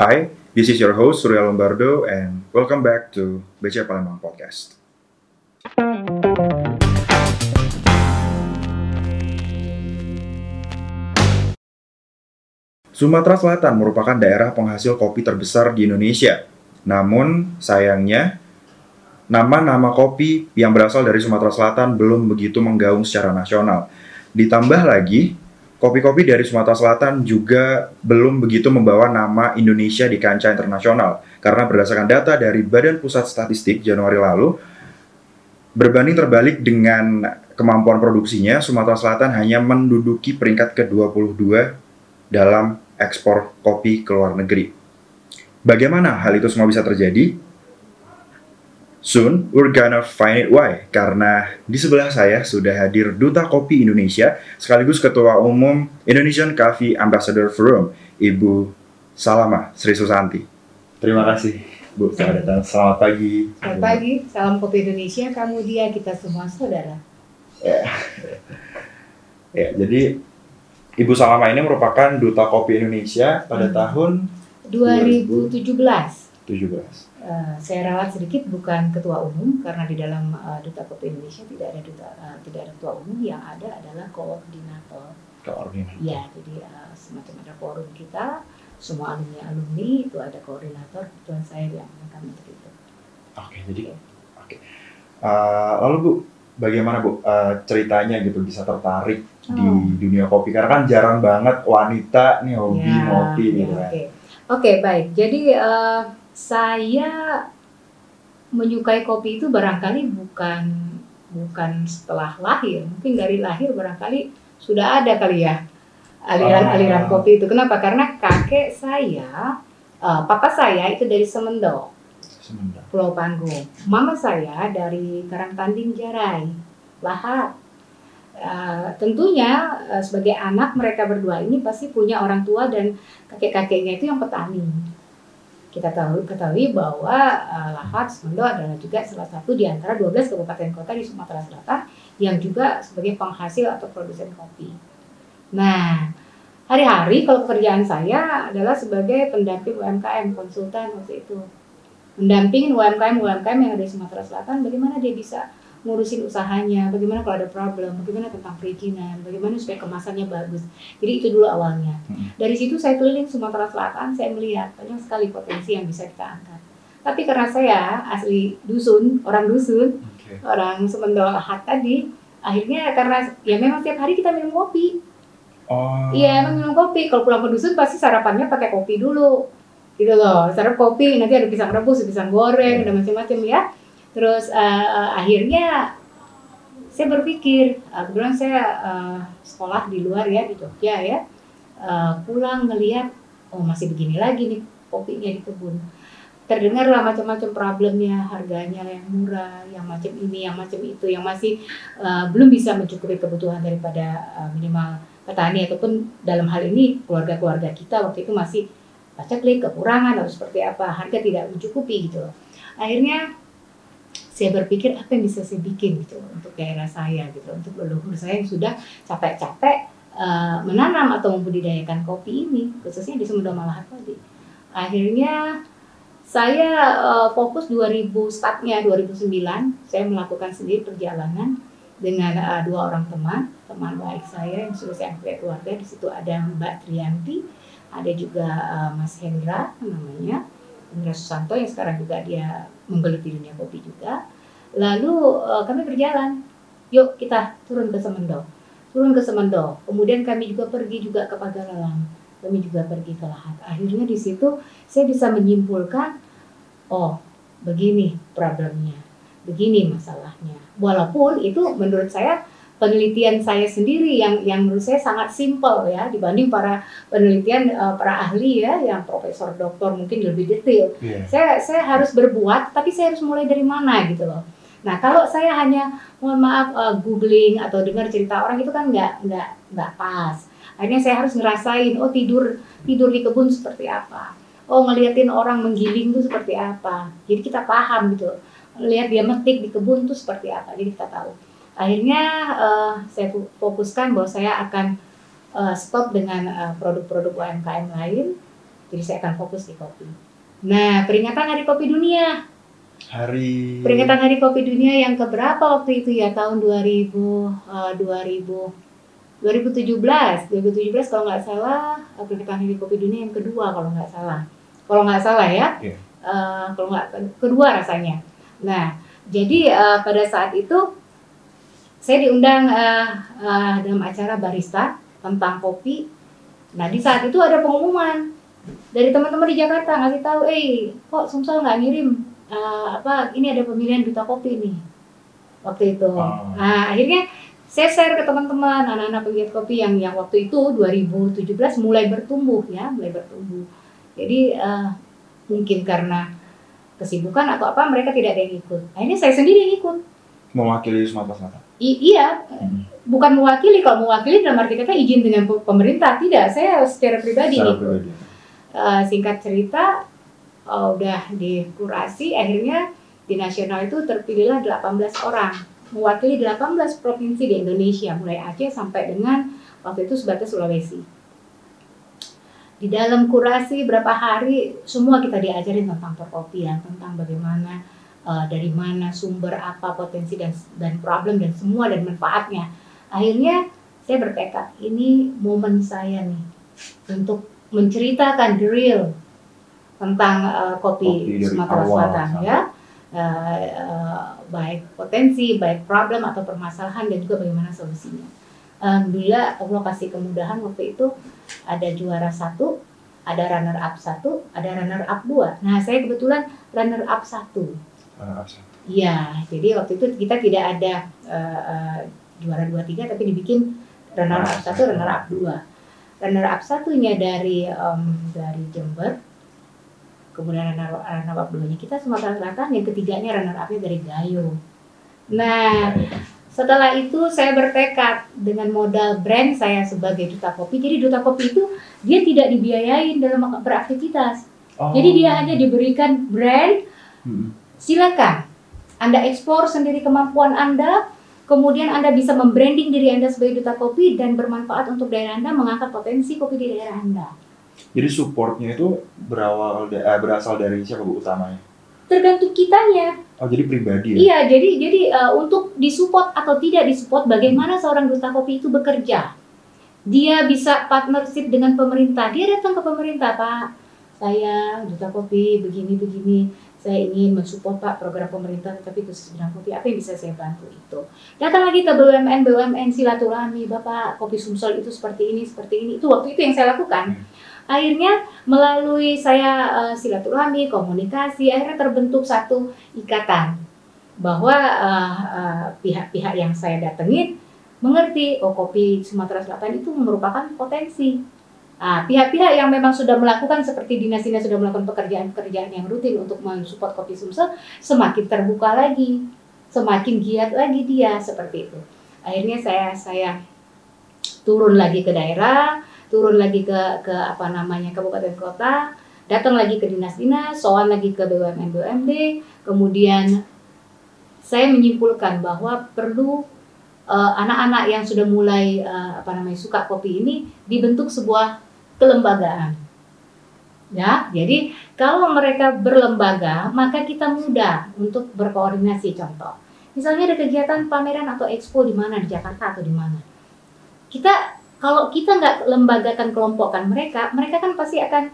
Hi, this is your host Surya Lombardo and welcome back to BC Palembang Podcast. Sumatera Selatan merupakan daerah penghasil kopi terbesar di Indonesia. Namun, sayangnya, nama-nama kopi yang berasal dari Sumatera Selatan belum begitu menggaung secara nasional. Ditambah lagi, kopi-kopi dari Sumatera Selatan juga belum begitu membawa nama Indonesia di kancah internasional. Karena berdasarkan data dari Badan Pusat Statistik Januari lalu, berbanding terbalik dengan kemampuan produksinya, Sumatera Selatan hanya menduduki peringkat ke-22 dalam ekspor kopi ke luar negeri. Bagaimana hal itu semua bisa terjadi? Soon, we're gonna find it why. Karena di sebelah saya sudah hadir Duta Kopi Indonesia, sekaligus Ketua Umum Indonesian Coffee Ambassador Forum, Ibu Salama Sri Susanti. Terima kasih, Bu. Selamat datang. Selamat pagi. Selamat pagi, salam kopi Indonesia, kamu dia, kita semua saudara. Ya. ya, jadi Ibu Salama ini merupakan Duta Kopi Indonesia pada Hmm. tahun 2017, 17. Eh, saya rawat sedikit bukan ketua umum karena di dalam eh, Duta Kopi Indonesia tidak ada duta, eh, tidak ada ketua umum, yang ada adalah koordinator. Koordinator. Ya, jadi eh, semacam ada forum kita, semua alumni alumni itu ada koordinator, kebetulan saya yang akan untuk itu. Oke, jadi oke. Eh, lalu Bu, bagaimana Bu eh, ceritanya gitu bisa tertarik di Oh. dunia kopi? Karena kan jarang banget wanita nih hobi Ya, ngopi ya, gitu kan. Oke, Oke, baik. Jadi eh, saya menyukai kopi itu barangkali bukan bukan setelah lahir, mungkin dari lahir barangkali sudah ada kali ya aliran-aliran Ah. kopi itu. Kenapa? Karena kakek saya, eh, papa saya itu dari Semendo. Pulau Panggung. Mama saya dari Karangtanding Jarai, Lahar. Eh, tentunya eh, sebagai anak mereka berdua ini pasti punya orang tua dan kakek-kakeknya itu yang petani. Kita tahu ketahui bahwa eh, Lahar Semendo adalah juga salah satu di antara 12 kabupaten kota di Sumatera Selatan yang juga sebagai penghasil atau produsen kopi. Nah, hari-hari kalau pekerjaan saya adalah sebagai pendamping UMKM, konsultan waktu itu. Mendampingin UMKM-UMKM yang ada di Sumatera Selatan, bagaimana dia bisa ngurusin usahanya, bagaimana kalau ada problem, bagaimana tentang perizinan, bagaimana supaya kemasannya bagus. Jadi itu dulu awalnya. Hmm. Dari situ saya keliling Sumatera Selatan, saya melihat banyak sekali potensi yang bisa kita angkat. Tapi karena saya asli dusun, orang dusun, Oke. orang Semendo Lahat tadi, akhirnya karena ya memang setiap hari kita minum kopi. Oh. Iya, emang minum kopi. Kalau pulang ke dusun pasti sarapannya pakai kopi dulu. Gitu loh. Sarap kopi, nanti ada pisang rebus, pisang goreng, Iya. ada macam-macam ya. Terus eh, akhirnya saya berpikir, eh, kebetulan saya eh, sekolah di luar ya di Jogja ya. Eh, pulang ngelihat oh masih begini lagi nih kopinya di kebun. Terdengarlah macam-macam problemnya, harganya yang murah, yang macam ini, yang macam itu, yang masih eh, belum bisa mencukupi kebutuhan daripada eh, minimal petani ataupun dalam hal ini keluarga-keluarga kita waktu itu masih paceklik, kekurangan atau seperti apa, harga tidak mencukupi gitu loh. Akhirnya saya berpikir apa yang bisa saya bikin gitu untuk daerah saya? Gitu, untuk leluhur saya yang sudah capek-capek eh, menanam atau membudidayakan kopi ini, khususnya di Semendo Malahat tadi. Akhirnya saya eh, fokus 2000 startnya 2009 saya melakukan sendiri perjalanan dengan eh, dua orang teman teman baik saya yang sudah saya anggap keluarga. Di situ ada Mbak Trianti ada juga eh, Mas Hendra namanya Hendra Susanto yang sekarang juga dia menggeluti dunia kopi juga. Lalu eh, kami berjalan. Yuk kita turun ke Semendo turun ke Semendo kemudian kami juga pergi juga ke Pagaralam kami juga pergi ke Lahat. Akhirnya di situ saya bisa menyimpulkan oh begini problemnya. Begini masalahnya. Walaupun itu menurut saya penelitian saya sendiri yang yang menurut saya sangat simpel ya dibanding para penelitian eh, para ahli ya yang profesor doktor mungkin lebih detail. Iya. saya saya harus berbuat tapi saya harus mulai dari mana gitu loh. Nah kalau saya hanya mohon maaf eh, googling atau dengar cerita orang itu kan nggak nggak nggak pas. Akhirnya saya harus ngerasain oh tidur tidur di kebun seperti apa? Oh ngeliatin orang menggiling itu seperti apa? Jadi kita paham gitu. Lihat dia metik di kebun itu seperti apa jadi kita tahu akhirnya eh, saya fokuskan bahwa saya akan eh, stop dengan eh, produk-produk UMKM lain Jadi saya akan fokus di kopi. Nah, peringatan Hari Kopi Dunia. Hari Peringatan Hari Kopi Dunia yang keberapa waktu itu ya? Tahun 2000 eh, 2000 2017. 2017 kalau nggak salah peringatan Hari Kopi Dunia yang kedua kalau nggak salah. Kalau nggak salah ya. Iya. Eh, kalau nggak kedua rasanya. Nah, jadi eh, pada saat itu saya diundang eh, eh, dalam acara barista tentang kopi. Nah, di saat itu ada pengumuman dari teman-teman di Jakarta ngasih tahu, eh, kok Sumsel nggak ngirim eh, apa? Ini ada pemilihan duta kopi nih waktu itu. Oh. Nah, akhirnya saya share ke teman-teman anak-anak pegiat kopi yang yang waktu itu 2017 mulai bertumbuh ya, mulai bertumbuh. Jadi eh, mungkin karena kesibukan atau apa mereka tidak ada yang ikut. Akhirnya saya sendiri yang ikut. mewakili Sumatera Selatan. I- iya, bukan mewakili. Kalau mewakili dalam arti kata izin dengan pe- pemerintah tidak. Saya secara pribadi Secara pribadi. Eh, singkat cerita eh, udah dikurasi akhirnya di nasional itu terpilihlah 18 orang mewakili 18 provinsi di Indonesia mulai Aceh sampai dengan waktu itu sebatas Sulawesi. Di dalam kurasi berapa hari semua kita diajarin tentang perkopian, tentang bagaimana eh, dari mana sumber apa potensi dan dan problem dan semua dan manfaatnya. Akhirnya saya bertekad ini momen saya nih untuk menceritakan the real tentang eh, kopi, Kopi Sumatera Selatan ya Eh, eh, baik potensi baik problem atau permasalahan dan juga bagaimana solusinya Alhamdulillah Allah kasih kemudahan waktu itu ada juara satu ada runner up satu ada runner up dua nah saya kebetulan runner up satu. Iya, jadi waktu itu kita tidak ada eh, eh, juara dua tiga, tapi dibikin runner up satu, runner up dua. Runner up satunya dari em, dari Jember, kemudian runner, runner up duanya kita Sumatera Selatan, yang ketiganya runner upnya dari Gayo. Nah, setelah itu saya bertekad dengan modal brand saya sebagai duta kopi. Jadi duta kopi itu dia tidak dibiayain dalam beraktivitas. Oh. Jadi dia hanya diberikan brand Hmm. Silakan Anda ekspor sendiri kemampuan Anda, kemudian Anda bisa membranding diri Anda sebagai duta kopi dan bermanfaat untuk daerah Anda, mengangkat potensi kopi di daerah Anda. Jadi supportnya itu berawal eh, berasal dari siapa bu utamanya? Tergantung kitanya. Oh jadi pribadi ya? Iya, jadi jadi uh, untuk disupport atau tidak disupport, bagaimana seorang duta kopi itu bekerja. Dia bisa partnership dengan pemerintah. Dia datang ke pemerintah, Pak. Saya duta kopi begini-begini. Saya ingin mensupport Pak program pemerintah tapi khusus bidang kopi. Apa yang bisa saya bantu itu? Datang lagi ke BUMN, BUMN silaturahmi, Bapak kopi Sumsel itu seperti ini, seperti ini. Itu waktu itu yang saya lakukan. Akhirnya melalui saya eh, silaturahmi, komunikasi, akhirnya terbentuk satu ikatan bahwa eh, eh, pihak-pihak yang saya datengin mengerti oh kopi Sumatera Selatan itu merupakan potensi. Ah, pihak-pihak yang memang sudah melakukan seperti dinas-dinas sudah melakukan pekerjaan-pekerjaan yang rutin untuk mensupport kopi Sumsel semakin terbuka lagi, semakin giat lagi dia seperti itu. Akhirnya saya saya turun lagi ke daerah, turun lagi ke ke apa namanya kabupaten kota, datang lagi ke dinas-dinas, soal lagi ke BUMN BUMD, kemudian saya menyimpulkan bahwa perlu eh, anak-anak yang sudah mulai eh, apa namanya suka kopi ini dibentuk sebuah kelembagaan. Ya, jadi kalau mereka berlembaga, maka kita mudah untuk berkoordinasi. Contoh, misalnya ada kegiatan pameran atau expo di mana di Jakarta atau di mana, kita kalau kita nggak lembagakan kelompokkan mereka, mereka kan pasti akan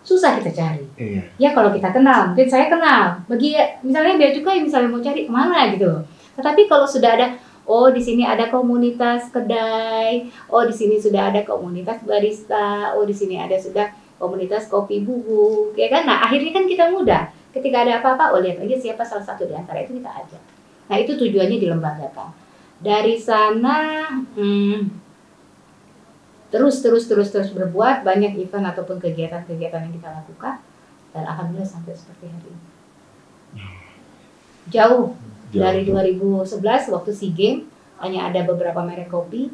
susah kita cari. Iya. Ya kalau kita kenal, mungkin saya kenal. Bagi misalnya bea cukai misalnya mau cari ke mana gitu. Tetapi kalau sudah ada, oh di sini ada komunitas kedai, oh di sini sudah ada komunitas barista, oh di sini ada sudah komunitas kopi bubuk, ya kan? Nah akhirnya kan kita mudah. Ketika ada apa-apa, oh lihat aja siapa salah satu di antara itu kita ajak. Nah itu tujuannya dilembagakan. Dari sana, hmm, terus terus terus terus berbuat banyak event ataupun kegiatan-kegiatan yang kita lakukan dan alhamdulillah sampai seperti hari ini. Jauh. Dari 2011 waktu SEA Games hanya ada beberapa merek kopi.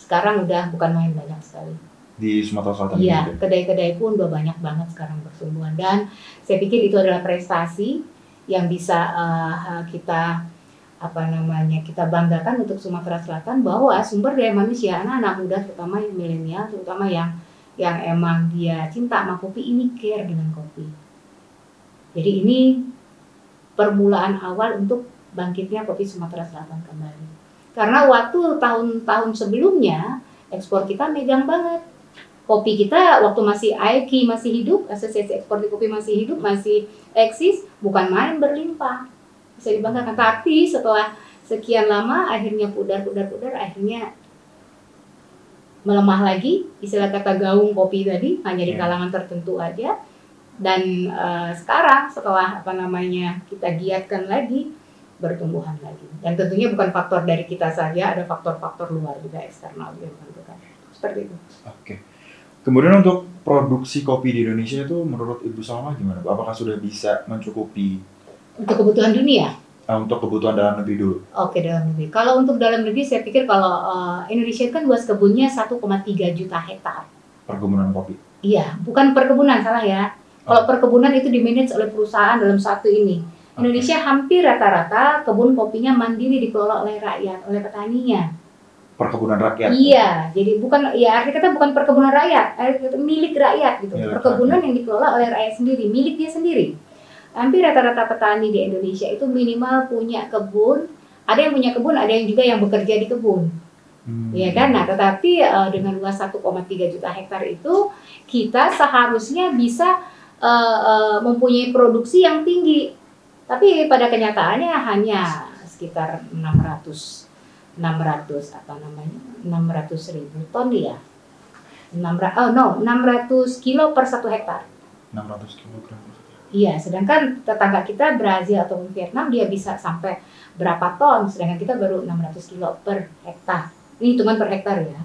Sekarang udah bukan main banyak sekali. di Sumatera Selatan. Iya, juga. kedai-kedai pun udah banyak banget sekarang bertumbuhan dan saya pikir itu adalah prestasi yang bisa uh, kita apa namanya kita banggakan untuk Sumatera Selatan bahwa sumber daya manusia anak-anak muda terutama yang milenial terutama yang yang emang dia cinta sama kopi ini care dengan kopi. Jadi ini permulaan awal untuk bangkitnya kopi Sumatera Selatan kembali. Karena waktu tahun-tahun sebelumnya ekspor kita megang banget. Kopi kita waktu masih AEKI masih hidup, Asosiasi Ekspor di Kopi masih hidup, masih eksis, bukan main berlimpah. Bisa dibanggakan. Tapi setelah sekian lama akhirnya pudar, pudar, pudar, akhirnya melemah lagi, istilah kata gaung kopi tadi hanya di Ya. kalangan tertentu aja. Dan eh, sekarang setelah apa namanya kita giatkan lagi bertumbuhan lagi. Dan tentunya bukan faktor dari kita saja, ada faktor-faktor luar juga eksternal juga menentukan. Seperti itu. Oke. Kemudian untuk produksi kopi di Indonesia itu menurut Ibu Salma gimana? Apakah sudah bisa mencukupi Untuk kebutuhan dunia, eh, untuk kebutuhan dalam negeri dulu? oke dalam negeri. Kalau untuk dalam negeri, saya pikir kalau eh, Indonesia kan luas kebunnya 1,3 juta hektar. Perkebunan kopi. Iya, bukan perkebunan salah ya. Kalau perkebunan itu dimanage oleh perusahaan dalam satu ini. Indonesia hampir rata-rata kebun kopinya mandiri dikelola oleh rakyat, oleh petaninya. Perkebunan rakyat. Iya, jadi bukan ya arti kata bukan perkebunan rakyat, arti kata milik rakyat gitu. Milik perkebunan yang dikelola oleh rakyat sendiri, milik dia sendiri. Hampir rata-rata petani di Indonesia itu minimal punya kebun, ada yang punya kebun, ada yang juga yang bekerja di kebun. Hmm. Ya kan? Nah, tetapi eh, dengan luas 1,3 juta hektar itu kita seharusnya bisa eh, eh, mempunyai produksi yang tinggi. Tapi pada kenyataannya hanya sekitar 600 600 apa namanya? 600 ribu ton ya. 600 oh no, 600 kilo per satu hektar. 600 kg. Iya, sedangkan tetangga kita Brazil atau Vietnam dia bisa sampai berapa ton, sedangkan kita baru 600 kilo per hektar. Ini hitungan per hektar ya.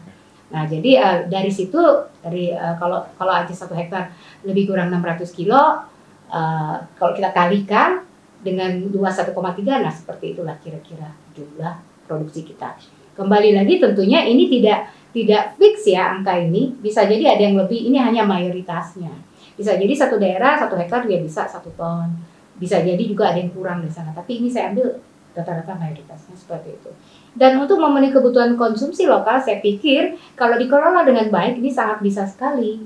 Nah, jadi eh, dari situ dari eh, kalau kalau aja satu hektar lebih kurang 600 kilo, eh, kalau kita kalikan dengan luas 1,3, nah seperti itulah kira-kira jumlah produksi kita. Kembali lagi tentunya ini tidak tidak fix ya angka ini, bisa jadi ada yang lebih, ini hanya mayoritasnya. Bisa jadi satu daerah satu hektar dia bisa satu ton, bisa jadi juga ada yang kurang di sana. Tapi ini saya ambil rata-rata mayoritasnya seperti itu. Dan untuk memenuhi kebutuhan konsumsi lokal, saya pikir kalau dikelola dengan baik ini sangat bisa sekali,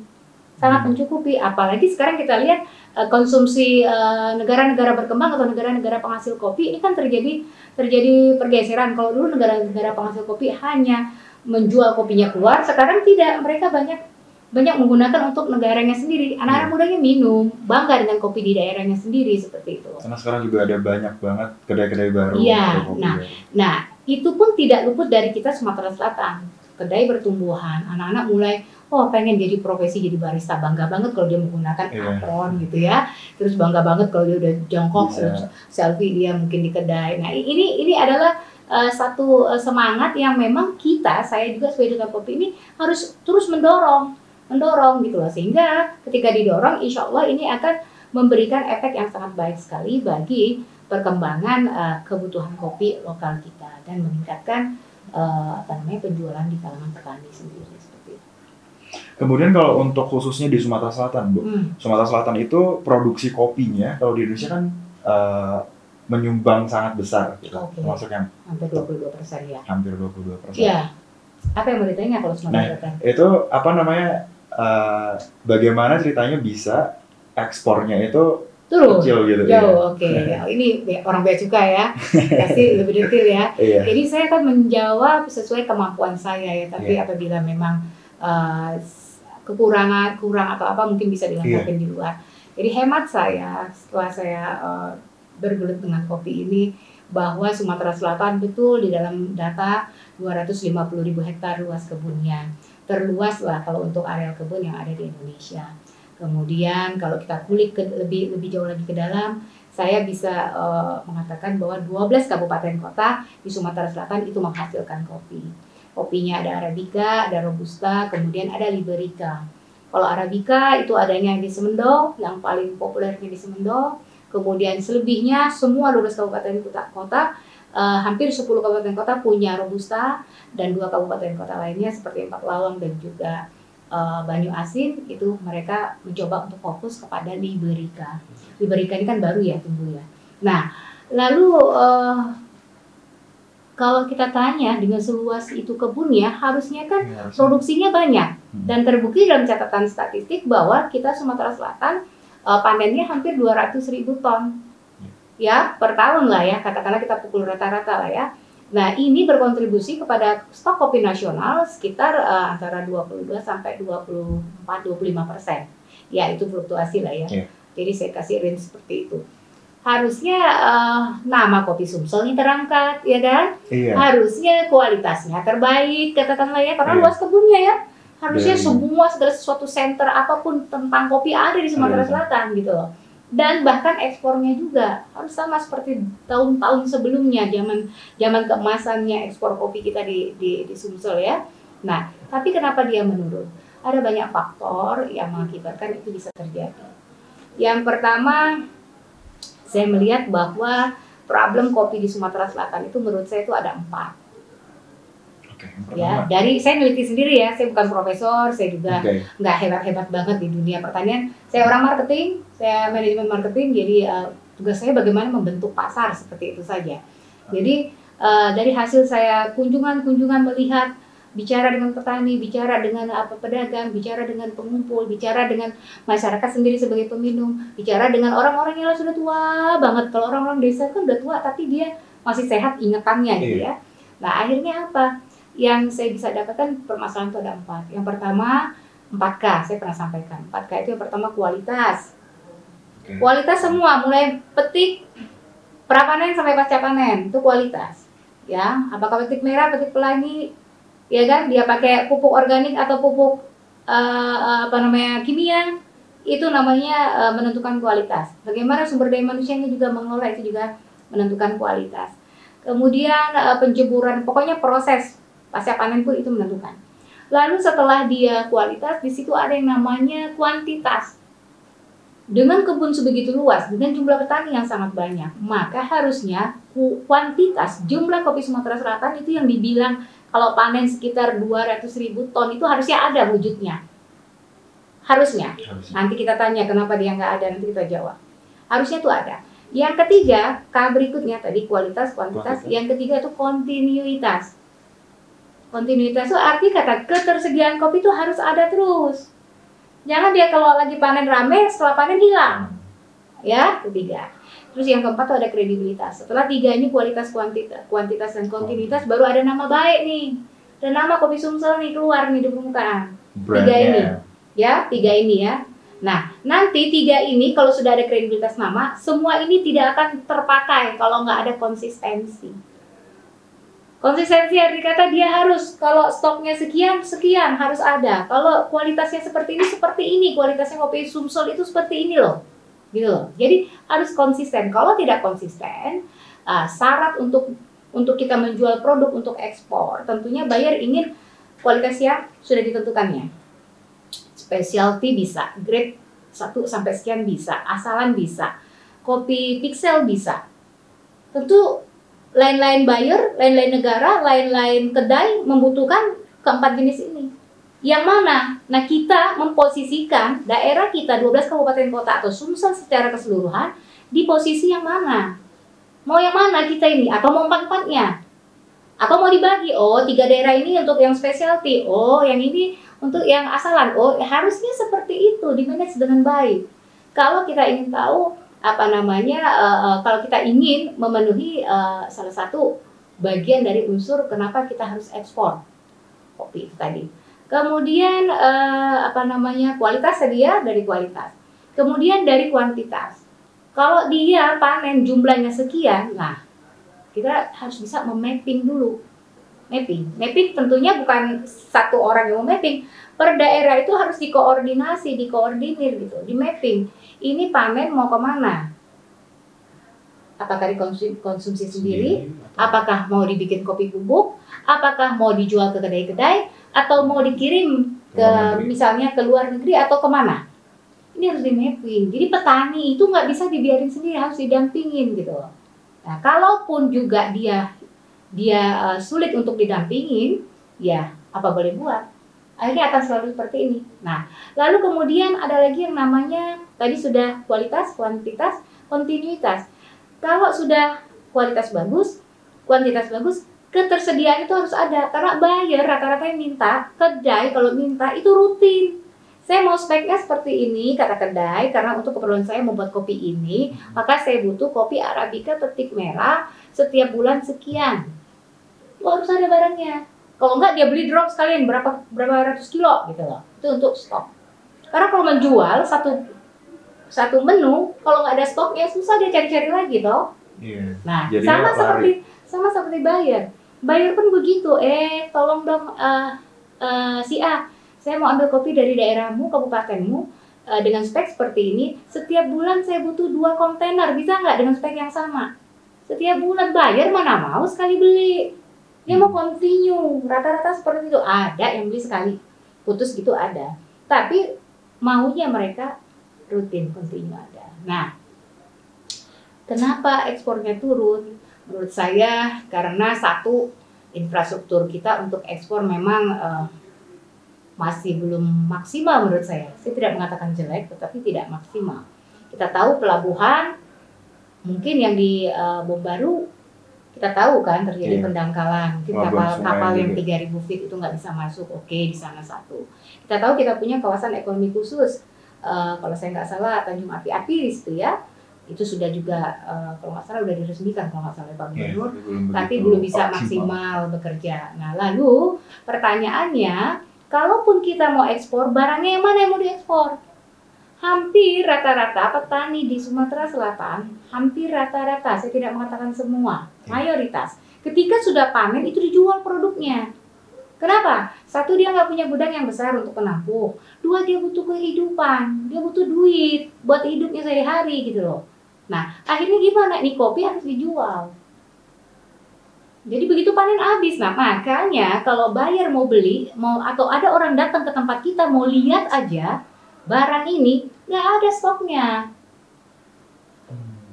sangat Hmm. mencukupi. Apalagi sekarang kita lihat eh, konsumsi eh, negara-negara berkembang atau negara-negara penghasil kopi ini kan terjadi terjadi pergeseran. Kalau dulu negara-negara penghasil kopi hanya menjual kopinya keluar, sekarang tidak. Mereka banyak banyak menggunakan untuk negaranya sendiri. Anak-anak mudanya minum, bangga dengan kopi di daerahnya sendiri seperti itu. Karena sekarang juga ada banyak banget kedai-kedai baru. Iya, kopi nah, baru. Nah, itu pun tidak luput dari kita Sumatera Selatan. Kedai bertumbuhan, anak-anak mulai oh pengen jadi profesi jadi barista bangga banget kalau dia menggunakan Iya. apron gitu ya terus bangga banget kalau dia udah jongkok Bisa. terus selfie dia mungkin di kedai nah ini ini adalah uh, satu uh, semangat yang memang kita saya juga sebagai duta kopi ini harus terus mendorong mendorong gitu loh sehingga ketika didorong insya Allah ini akan memberikan efek yang sangat baik sekali bagi perkembangan uh, kebutuhan kopi lokal kita dan meningkatkan uh, apa namanya penjualan di kalangan petani sendiri. Kemudian kalau untuk khususnya di Sumatera Selatan, Bu. Hmm. Sumatera Selatan itu produksi kopinya kalau di Indonesia kan eh, menyumbang sangat besar gitu. Oke. Termasuk yang Hampir 22 persen ya. hampir 22 persen. Iya. Apa yang mau ditanya kalau Nah, Sumatera Selatan? Itu apa namanya eh, bagaimana ceritanya bisa ekspornya itu Turun. kecil gitu ya? Jauh, oke. Ini be- orang bea cukai ya. Kasih lebih detail ya. Iya. Jadi saya akan menjawab sesuai kemampuan saya ya. Tapi Iya. apabila memang uh, kekurangan, kurang atau apa mungkin bisa Iya. di luar. Jadi hemat saya setelah saya uh, bergelut dengan kopi ini bahwa Sumatera Selatan betul di dalam data 250 ribu hektar luas kebunnya. Terluas lah kalau untuk areal kebun yang ada di Indonesia. Kemudian kalau kita kulik ke, lebih lebih jauh lagi ke dalam, saya bisa eh, mengatakan bahwa 12 kabupaten kota di Sumatera Selatan itu menghasilkan kopi. Kopinya ada Arabica, ada Robusta, kemudian ada Liberica. Kalau Arabica itu adanya di Semendo, yang paling populernya di Semendo. Kemudian selebihnya semua 12 kabupaten kota, eh, hampir 10 kabupaten kota punya Robusta dan dua kabupaten kota lainnya seperti Empat Lawang dan juga eh, Banyu Asin itu mereka mencoba untuk fokus kepada Liberica. Liberica ini kan baru ya tumbuh ya. Nah, lalu eh, kalau kita tanya dengan seluas itu kebunnya harusnya kan harusnya. produksinya banyak. Hmm. Dan terbukti dalam catatan statistik bahwa kita Sumatera Selatan uh, panennya hampir 200 ribu ton. Ya, per tahun lah ya, katakanlah kita pukul rata-rata lah ya. Nah, ini berkontribusi kepada stok kopi nasional sekitar uh, antara 22 sampai 24 25 persen. Ya, itu fluktuasi lah ya. Iya. Jadi saya kasih range seperti itu. Harusnya uh, nama kopi Sumsel ini terangkat, ya kan? Iya. Harusnya kualitasnya terbaik, katakanlah ya, karena Iya. luas kebunnya ya. Harusnya Dan- semua segala sesuatu center apa pun tentang kopi ada di Sumatera Ada. Selatan gitu loh. Dan bahkan ekspornya juga harus sama seperti tahun-tahun sebelumnya, zaman zaman keemasannya ekspor kopi kita di, di, di Sumsel ya. Nah, tapi kenapa dia menurun? Ada banyak faktor yang mengakibatkan itu bisa terjadi. Yang pertama, saya melihat bahwa problem kopi di Sumatera Selatan itu menurut saya itu ada empat. Ya, dari saya neliti sendiri ya, saya bukan profesor, saya juga nggak hebat-hebat banget di dunia pertanian. Saya orang marketing, saya manajemen marketing, jadi eh, tugas saya bagaimana membentuk pasar seperti itu saja. Jadi eh, dari hasil saya kunjungan-kunjungan melihat bicara dengan petani, bicara dengan apa pedagang, bicara dengan pengumpul, bicara dengan masyarakat sendiri sebagai peminum, bicara dengan orang-orang yang sudah tua banget. Kalau orang-orang desa kan udah tua tapi dia masih sehat ingatannya gitu ya. Nah akhirnya apa? Yang saya bisa dapatkan permasalahan itu ada empat. Yang pertama 4K, saya pernah sampaikan. 4K itu yang pertama kualitas. Kualitas semua, mulai petik, prapanen sampai pasca panen, itu kualitas. Ya, apakah petik merah, petik pelangi, ya kan? Dia pakai pupuk organik atau pupuk eh, apa namanya kimia, itu namanya eh, menentukan kualitas. Bagaimana sumber daya manusianya juga mengelola itu juga menentukan kualitas. Kemudian eh, penjemuran, pokoknya proses pasca panen pun itu menentukan. Lalu setelah dia kualitas, di situ ada yang namanya kuantitas. Dengan kebun sebegitu luas, dengan jumlah petani yang sangat banyak, maka harusnya ku- kuantitas jumlah kopi Sumatera Selatan itu yang dibilang kalau panen sekitar 200 ribu ton itu harusnya ada wujudnya. Harusnya. Harusnya. Nanti kita tanya kenapa dia nggak ada, nanti kita jawab. Harusnya itu ada. Yang ketiga, K berikutnya tadi kualitas, kuantitas. Yang ketiga itu kontinuitas. Kontinuitas itu arti kata ketersediaan kopi itu harus ada terus. Jangan dia kalau lagi panen rame, setelah panen hilang. Ya, ketiga. Terus yang keempat itu ada kredibilitas. Setelah tiga ini kualitas, kuantitas, kuantitas dan kontinuitas, baru ada nama baik nih. Dan nama kopi Sumsel nih keluar nih di permukaan Brandnya. ini. ya tiga ini ya nah nanti tiga ini kalau sudah ada kredibilitas nama semua ini tidak akan terpakai kalau nggak ada konsistensi konsistensi arti kata dia harus kalau stoknya sekian sekian harus ada kalau kualitasnya seperti ini seperti ini kualitasnya kopi sumsel itu seperti ini loh gitu loh jadi harus konsisten kalau tidak konsisten ah, syarat untuk untuk kita menjual produk untuk ekspor tentunya buyer ingin kualitas yang sudah ditentukannya specialty bisa, grade 1 sampai sekian bisa, asalan bisa, kopi pixel bisa. Tentu lain-lain buyer, lain-lain negara, lain-lain kedai membutuhkan keempat jenis ini. Yang mana? Nah, kita memposisikan daerah kita 12 kabupaten kota atau Sumsel secara keseluruhan di posisi yang mana? Mau yang mana kita ini? Atau mau empat-empatnya? Atau mau dibagi? Oh, tiga daerah ini untuk yang specialty. Oh, yang ini untuk yang asalan. Oh, harusnya seperti itu, di manage dengan baik. Kalau kita ingin tahu apa namanya, eh, kalau kita ingin memenuhi eh, salah satu bagian dari unsur kenapa kita harus ekspor kopi itu tadi. Kemudian eh, apa namanya kualitas dia dari kualitas. Kemudian dari kuantitas. Kalau dia panen jumlahnya sekian, nah kita harus bisa memapping dulu mapping. Mapping tentunya bukan satu orang yang mapping. Per daerah itu harus dikoordinasi, dikoordinir gitu, di mapping. Ini panen mau ke mana? Apakah dikonsumsi konsumsi sendiri? Apakah mau dibikin kopi bubuk? Apakah mau dijual ke kedai-kedai? Atau mau dikirim ke misalnya ke luar negeri atau ke mana? Ini harus di mapping. Jadi petani itu nggak bisa dibiarin sendiri, harus didampingin gitu. loh. Nah, kalaupun juga dia dia eh, sulit untuk didampingin, ya apa boleh buat? Akhirnya akan selalu seperti ini. Nah, lalu kemudian ada lagi yang namanya tadi sudah kualitas, kuantitas, kontinuitas. Kalau sudah kualitas bagus, kuantitas bagus, ketersediaan itu harus ada karena buyer rata-rata yang minta kedai kalau minta itu rutin. Saya mau speknya seperti ini kata kedai karena untuk keperluan saya membuat kopi ini maka saya butuh kopi arabica petik merah setiap bulan sekian. Lo harus ada barangnya. Kalau enggak dia beli drop sekalian berapa berapa ratus kilo gitu loh. Itu untuk stok. Karena kalau menjual satu satu menu kalau nggak ada stoknya susah dia cari-cari lagi toh. Iya. Nah, Jadinya sama seperti sama seperti buyer. Buyer pun begitu. Eh, tolong dong eh, eh, si A, saya mau ambil kopi dari daerahmu, kabupatenmu eh, dengan spek seperti ini. Setiap bulan saya butuh dua kontainer, bisa nggak dengan spek yang sama? Setiap bulan buyer mana mau sekali beli? Dia mau continue. Rata-rata seperti itu. Ada yang beli sekali, putus gitu ada. Tapi maunya mereka rutin continue ada. Nah, Kenapa ekspornya turun? Menurut saya karena satu infrastruktur kita untuk ekspor memang eh, masih belum maksimal menurut saya. Saya tidak mengatakan jelek, tetapi tidak maksimal. Kita tahu pelabuhan mungkin yang di eh, Bom Baru kita tahu kan terjadi Iya. pendangkalan. Mungkin Pelabuhan kapal Sungai kapal yang juga. 3000 feet itu nggak bisa masuk. Oke, di sana satu. Kita tahu kita punya kawasan ekonomi khusus. Eh, kalau saya nggak salah Tanjung Api-Api di situ ya itu sudah juga eh, kalau nggak salah udah diresmikan kalau nggak salah Pak Iya, Gubernur belum tapi belum bisa optimal. maksimal bekerja. Nah, lalu pertanyaannya, kalaupun kita mau ekspor, barangnya yang mana yang mau diekspor? Hampir rata-rata petani di Sumatera Selatan, hampir rata-rata, saya tidak mengatakan semua, mayoritas. Ketika sudah panen itu dijual produknya. Kenapa? Satu dia nggak punya gudang yang besar untuk penampung. Dua dia butuh kehidupan, dia butuh duit buat hidupnya sehari-hari gitu loh. Nah, akhirnya gimana? Nih kopi harus dijual. Jadi begitu panen habis, nah makanya kalau buyer mau beli, mau atau ada orang datang ke tempat kita mau lihat aja barang ini nggak ada stoknya,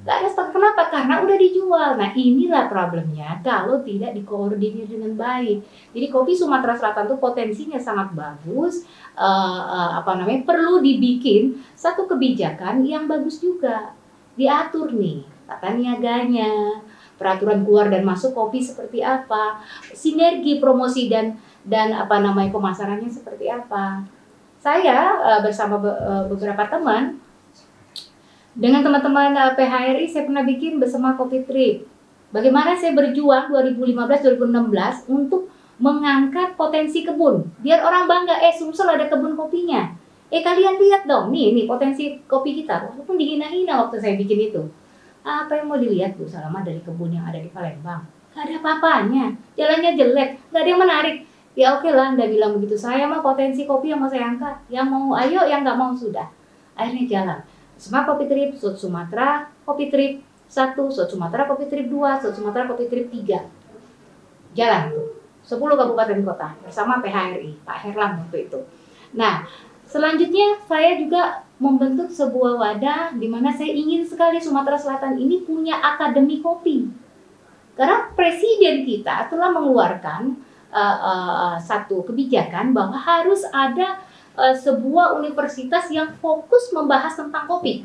nggak ada stok. Kenapa? Karena udah dijual. Nah inilah problemnya kalau tidak dikoordinir dengan baik. Jadi kopi Sumatera Selatan tuh potensinya sangat bagus. eh, eh, apa namanya? Perlu dibikin satu kebijakan yang bagus juga, diatur nih tata niaganya, peraturan keluar dan masuk kopi seperti apa, sinergi promosi dan dan apa namanya pemasarannya seperti apa. Saya eh, bersama be- eh, beberapa teman dengan teman-teman eh, PHRI saya pernah bikin bersama Kopi Trip. Bagaimana saya berjuang 2015-2016 untuk mengangkat potensi kebun. Biar orang bangga, eh Sumsel ada kebun kopinya. Eh kalian lihat dong, nih, nih potensi kopi kita. Walaupun dihina-hina waktu saya bikin itu. Apa yang mau dilihat Bu Salama dari kebun yang ada di Palembang? Gak ada apa-apanya. Jalannya jelek, gak ada yang menarik. Ya oke lah, Anda bilang begitu. Saya mah potensi kopi yang mau saya angkat. Yang mau ayo, yang nggak mau sudah. Akhirnya jalan. Semua kopi trip, Sud Sumatera, kopi trip satu, Sud Sumatera kopi trip dua, Sud Sumatera kopi trip tiga. Jalan tuh. 10 kabupaten kota bersama PHRI, Pak Herlam waktu itu. Nah, selanjutnya saya juga membentuk sebuah wadah di mana saya ingin sekali Sumatera Selatan ini punya akademi kopi. Karena presiden kita telah mengeluarkan uh, uh, satu kebijakan bahwa harus ada uh, sebuah universitas yang fokus membahas tentang kopi.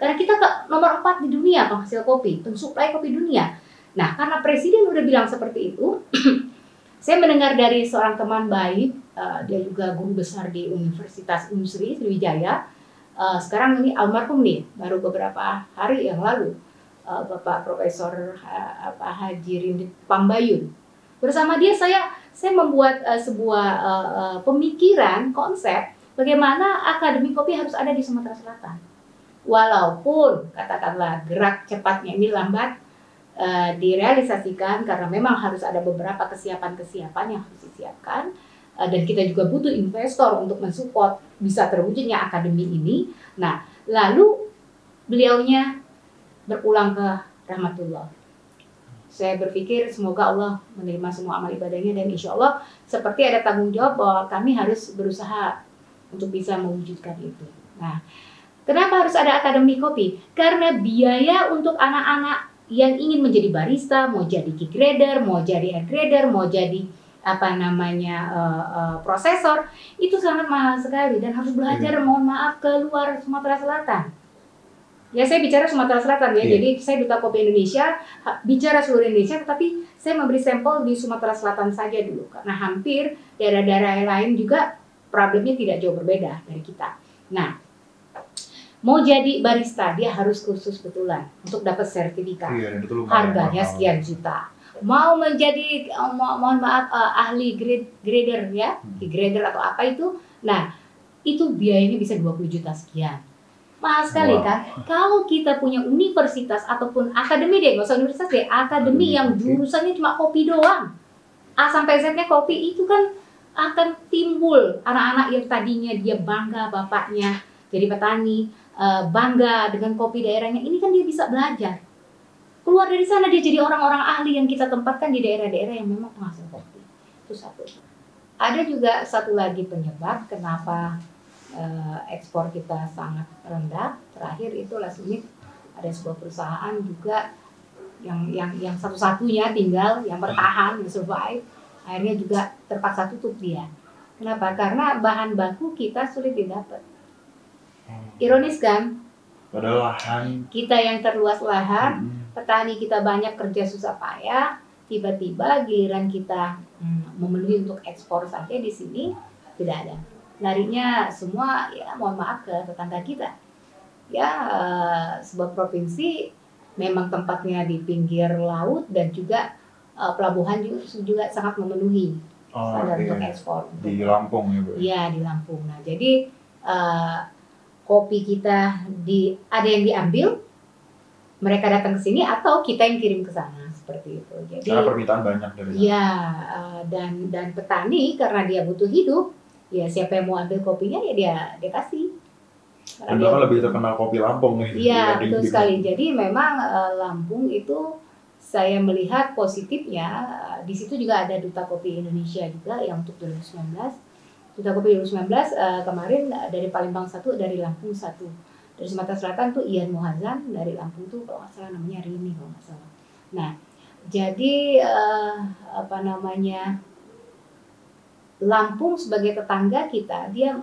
Karena kita ke nomor 4 di dunia penghasil kopi, pensuplai kopi dunia. Nah, karena presiden udah bilang seperti itu, saya mendengar dari seorang teman baik, uh, dia juga guru besar di Universitas Unsri Sriwijaya. Uh, sekarang ini almarhum nih, baru beberapa hari yang lalu, uh, Bapak Profesor Ha- apa, Haji Rindit Pambayun. Bersama dia saya saya membuat uh, sebuah uh, uh, pemikiran konsep bagaimana akademi kopi harus ada di Sumatera Selatan. Walaupun katakanlah gerak cepatnya ini lambat eh, direalisasikan karena memang harus ada beberapa kesiapan-kesiapan yang harus disiapkan Eh, dan kita juga butuh investor untuk mensupport bisa terwujudnya akademi ini. Nah, lalu beliaunya berpulang ke rahmatullah. Saya berpikir semoga Allah menerima semua amal ibadahnya dan insya Allah seperti ada tanggung jawab bahwa kami harus berusaha untuk bisa mewujudkan itu. Nah, kenapa harus ada akademi kopi? Karena biaya untuk anak-anak yang ingin menjadi barista, mau jadi kick grader, mau jadi air grader, mau jadi apa namanya eh, eh, prosesor itu sangat mahal sekali dan harus belajar mohon maaf ke luar Sumatera Selatan. Ya saya bicara Sumatera Selatan ya, Iya. jadi saya duta kopi Indonesia, bicara seluruh Indonesia, tetapi saya memberi sampel di Sumatera Selatan saja dulu, karena hampir daerah-daerah lain juga problemnya tidak jauh berbeda dari kita. Nah, mau jadi barista dia harus kursus betulan untuk dapat sertifikat Iya, itu lumayan harganya sekian juta. Mau menjadi eh, mo- mohon maaf eh, ahli grade, grader ya, Hmm. grader atau apa itu. Nah, itu biayanya bisa 20 juta sekian. Mahal sekali Wow. kan? Kalau kita punya universitas ataupun akademi deh, nggak usah universitas deh, akademi Akademi yang kopi. jurusannya cuma kopi doang. A sampai Z-nya kopi itu kan akan timbul anak-anak yang tadinya dia bangga bapaknya jadi petani, eh, bangga dengan kopi daerahnya. Ini kan dia bisa belajar keluar dari sana dia jadi orang-orang ahli yang kita tempatkan di daerah-daerah yang memang penghasil kopi. Itu satu. Ada juga satu lagi penyebab kenapa eh, ekspor kita sangat rendah. Terakhir itu last minute ada sebuah perusahaan juga yang yang yang satu-satunya tinggal yang bertahan yang survive. Akhirnya juga terpaksa tutup dia. Kenapa? Karena bahan baku kita sulit didapat. Ironis kan? Padahal lahan. Kita yang terluas lahan mm, petani kita banyak kerja susah payah, tiba-tiba giliran kita hmm, memenuhi untuk ekspor saja di sini tidak ada. Larinya semua ya mohon maaf ke tetangga kita. Ya eh, sebuah provinsi memang tempatnya di pinggir laut dan juga eh, pelabuhan juga, juga sangat memenuhi oh, standar untuk iya. ekspor. di Lampung ya, Bu. Iya di Lampung. Nah jadi eh, kopi kita di ada yang diambil, mereka datang ke sini atau kita yang kirim ke sana seperti itu. Jadi Karena permintaan banyak dari sana. ya dan dan petani karena dia butuh hidup, ya siapa yang mau ambil kopinya ya dia dia kasih. Karena Dan dia- bahkan lebih terkenal kopi Lampung nih. Iya betul sekali. Jadi memang eh, Lampung itu saya melihat positifnya eh, di situ juga ada duta kopi Indonesia juga yang untuk 2019. Duta kopi 2019 eh, kemarin dari Palembang satu, dari Lampung satu. Dari Sumatera Selatan tuh Ian Mohazan, dari Lampung tuh kalau nggak salah namanya Rini kalau nggak salah. Nah jadi eh, apa namanya Lampung sebagai tetangga kita dia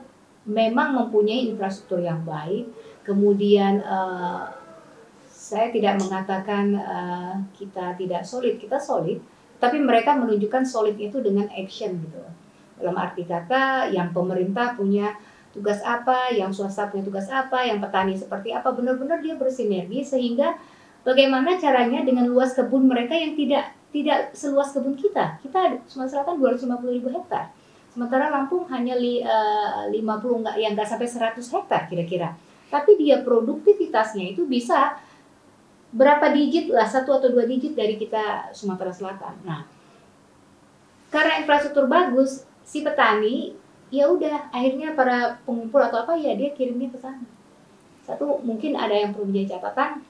memang mempunyai infrastruktur yang baik kemudian eh, saya tidak mengatakan eh, kita tidak solid, kita solid, tapi mereka menunjukkan solid itu dengan action gitu. Dalam arti kata, yang pemerintah punya tugas apa, yang swasta punya tugas apa, yang petani seperti apa, benar-benar dia bersinergi sehingga bagaimana caranya dengan luas kebun mereka yang tidak tidak seluas kebun kita. Kita Sumatera Selatan 250 ribu hektar. Sementara Lampung hanya li, eh, 50 enggak yang enggak sampai 100 hektar kira-kira. Tapi dia produktivitasnya itu bisa berapa digit lah satu atau dua digit dari kita Sumatera Selatan. Nah, karena infrastruktur bagus, si petani ya udah akhirnya para pengumpul atau apa ya dia kirimnya ke sana. Satu mungkin ada yang perlu menjadi catatan,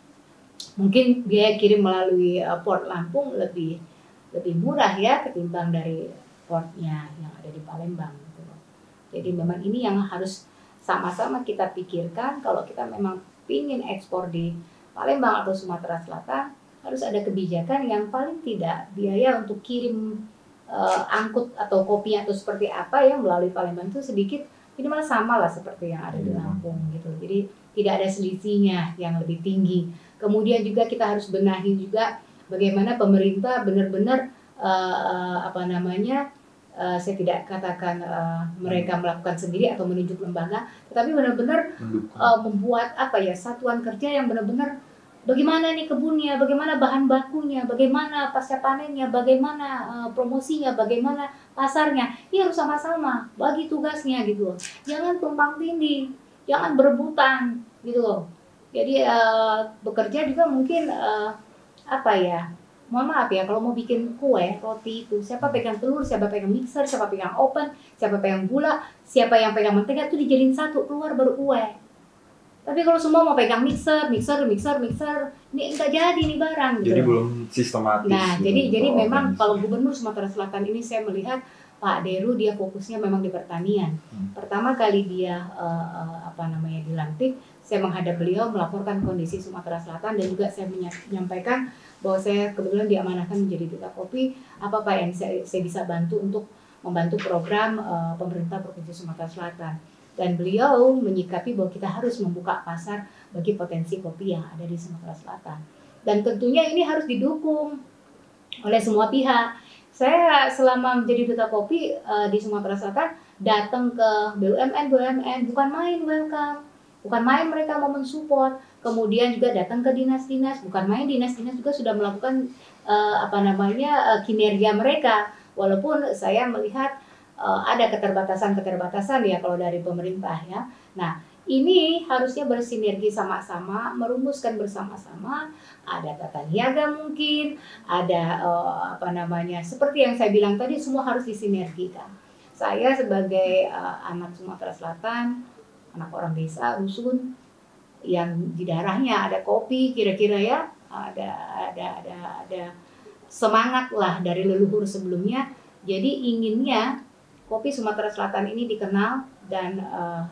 mungkin biaya kirim melalui uh, port Lampung lebih lebih murah ya ketimbang dari portnya yang ada di Palembang. Gitu. Jadi memang ini yang harus sama-sama kita pikirkan kalau kita memang ingin ekspor di Palembang atau Sumatera Selatan harus ada kebijakan yang paling tidak biaya untuk kirim eh, angkut atau kopi atau seperti apa yang melalui Palembang itu sedikit minimal sama lah seperti yang ada di Iya. Lampung gitu. Jadi tidak ada selisihnya yang lebih tinggi. Kemudian juga kita harus benahi juga bagaimana pemerintah benar-benar eh, apa namanya eh, saya tidak katakan eh, mereka melakukan sendiri atau menunjuk lembaga, tetapi benar-benar uh, membuat apa ya satuan kerja yang benar-benar bagaimana nih kebunnya, bagaimana bahan bakunya, bagaimana pasca panennya, bagaimana uh, promosinya, bagaimana pasarnya. Ini harus sama-sama bagi tugasnya gitu loh. Jangan tumpang tindih, jangan berebutan gitu loh. Jadi uh, bekerja juga mungkin uh, apa ya? Mohon maaf ya, kalau mau bikin kue, roti itu, siapa pegang telur, siapa pegang mixer, siapa pegang oven, siapa pegang gula, siapa yang pegang mentega itu dijadiin satu keluar baru kue. Tapi kalau semua mau pegang mixer, mixer, mixer, mixer, ini enggak jadi nih barang gitu. Jadi belum sistematis. Nah, gitu, jadi jadi kalau memang kalau Gubernur Sumatera Selatan ini saya melihat Pak Deru dia fokusnya memang di pertanian. Hmm. Pertama kali dia eh, eh, apa namanya dilantik, saya menghadap beliau melaporkan kondisi Sumatera Selatan dan juga saya menya- menyampaikan bahwa saya kebetulan diamanahkan menjadi duta kopi. Apa Pak yang saya, saya bisa bantu untuk membantu program eh, pemerintah Provinsi Sumatera Selatan. Dan beliau menyikapi bahwa kita harus membuka pasar bagi potensi kopi yang ada di Sumatera Selatan. Dan tentunya ini harus didukung oleh semua pihak. Saya selama menjadi duta kopi uh, di Sumatera Selatan datang ke BUMN BUMN bukan main welcome, bukan main mereka mau mensupport, kemudian juga datang ke dinas-dinas, bukan main dinas-dinas juga sudah melakukan uh, apa namanya uh, kinerja mereka. Walaupun saya melihat uh, ada keterbatasan-keterbatasan ya kalau dari pemerintah ya. Nah, ini harusnya bersinergi sama-sama, merumuskan bersama-sama. Ada tata niaga mungkin, ada uh, apa namanya, seperti yang saya bilang tadi, semua harus disinergikan. Saya sebagai uh, anak Sumatera Selatan, anak orang desa, rusun, yang di darahnya ada kopi, kira-kira ya, ada ada ada ada semangat lah dari leluhur sebelumnya. Jadi inginnya kopi Sumatera Selatan ini dikenal dan uh,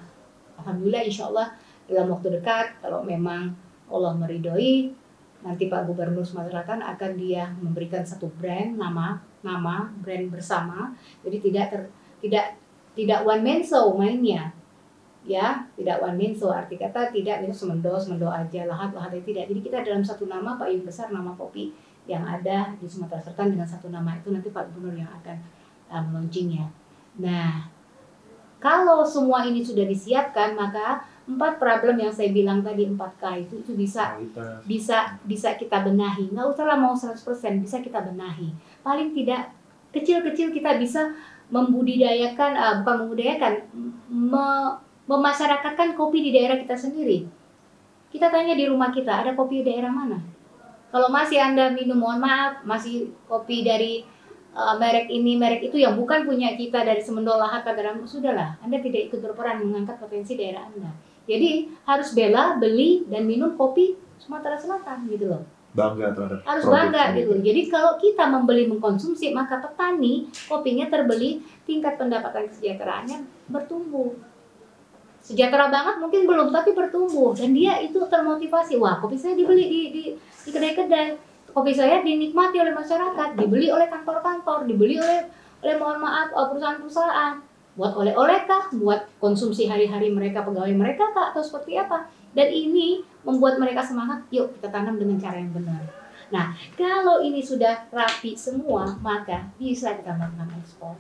alhamdulillah insya Allah dalam waktu dekat kalau memang Allah meridhoi nanti Pak Gubernur Sumatera Selatan akan dia memberikan satu brand nama nama brand bersama. Jadi tidak ter, tidak tidak one man show mainnya. Ya tidak one man show arti kata tidak itu semendo semendo aja lahat lahat tidak. Jadi kita dalam satu nama Pak yang besar nama kopi yang ada di Sumatera Selatan dengan satu nama itu nanti Pak Gubernur yang akan um, launchingnya Nah, kalau semua ini sudah disiapkan, maka empat problem yang saya bilang tadi empat K itu itu bisa bisa bisa kita benahi. Nggak usah lah mau 100% bisa kita benahi. Paling tidak kecil-kecil kita bisa membudidayakan uh, bukan membudidayakan me, memasyarakatkan kopi di daerah kita sendiri. Kita tanya di rumah kita ada kopi di daerah mana? Kalau masih Anda minum mohon maaf masih kopi dari uh, merek ini merek itu yang bukan punya kita dari Semendol Lahat Padaran sudahlah. Anda tidak ikut berperan mengangkat potensi daerah Anda. Jadi harus bela beli dan minum kopi Sumatera Selatan gitu loh. Bangga terhadap harus bangga gitu. Jadi kalau kita membeli mengkonsumsi maka petani kopinya terbeli tingkat pendapatan kesejahteraannya bertumbuh. Sejahtera banget mungkin belum tapi bertumbuh. Dan dia itu termotivasi. Wah kopi saya dibeli di di, di kedai-kedai kopi saya dinikmati oleh masyarakat, dibeli oleh kantor-kantor, dibeli oleh oleh mohon maaf eh, perusahaan-perusahaan, buat oleh-oleh kah, buat konsumsi hari-hari mereka pegawai mereka kah atau seperti apa? Dan ini membuat mereka semangat, yuk kita tanam dengan cara yang benar. Nah, kalau ini sudah rapi semua, maka bisa kita melakukan ekspor.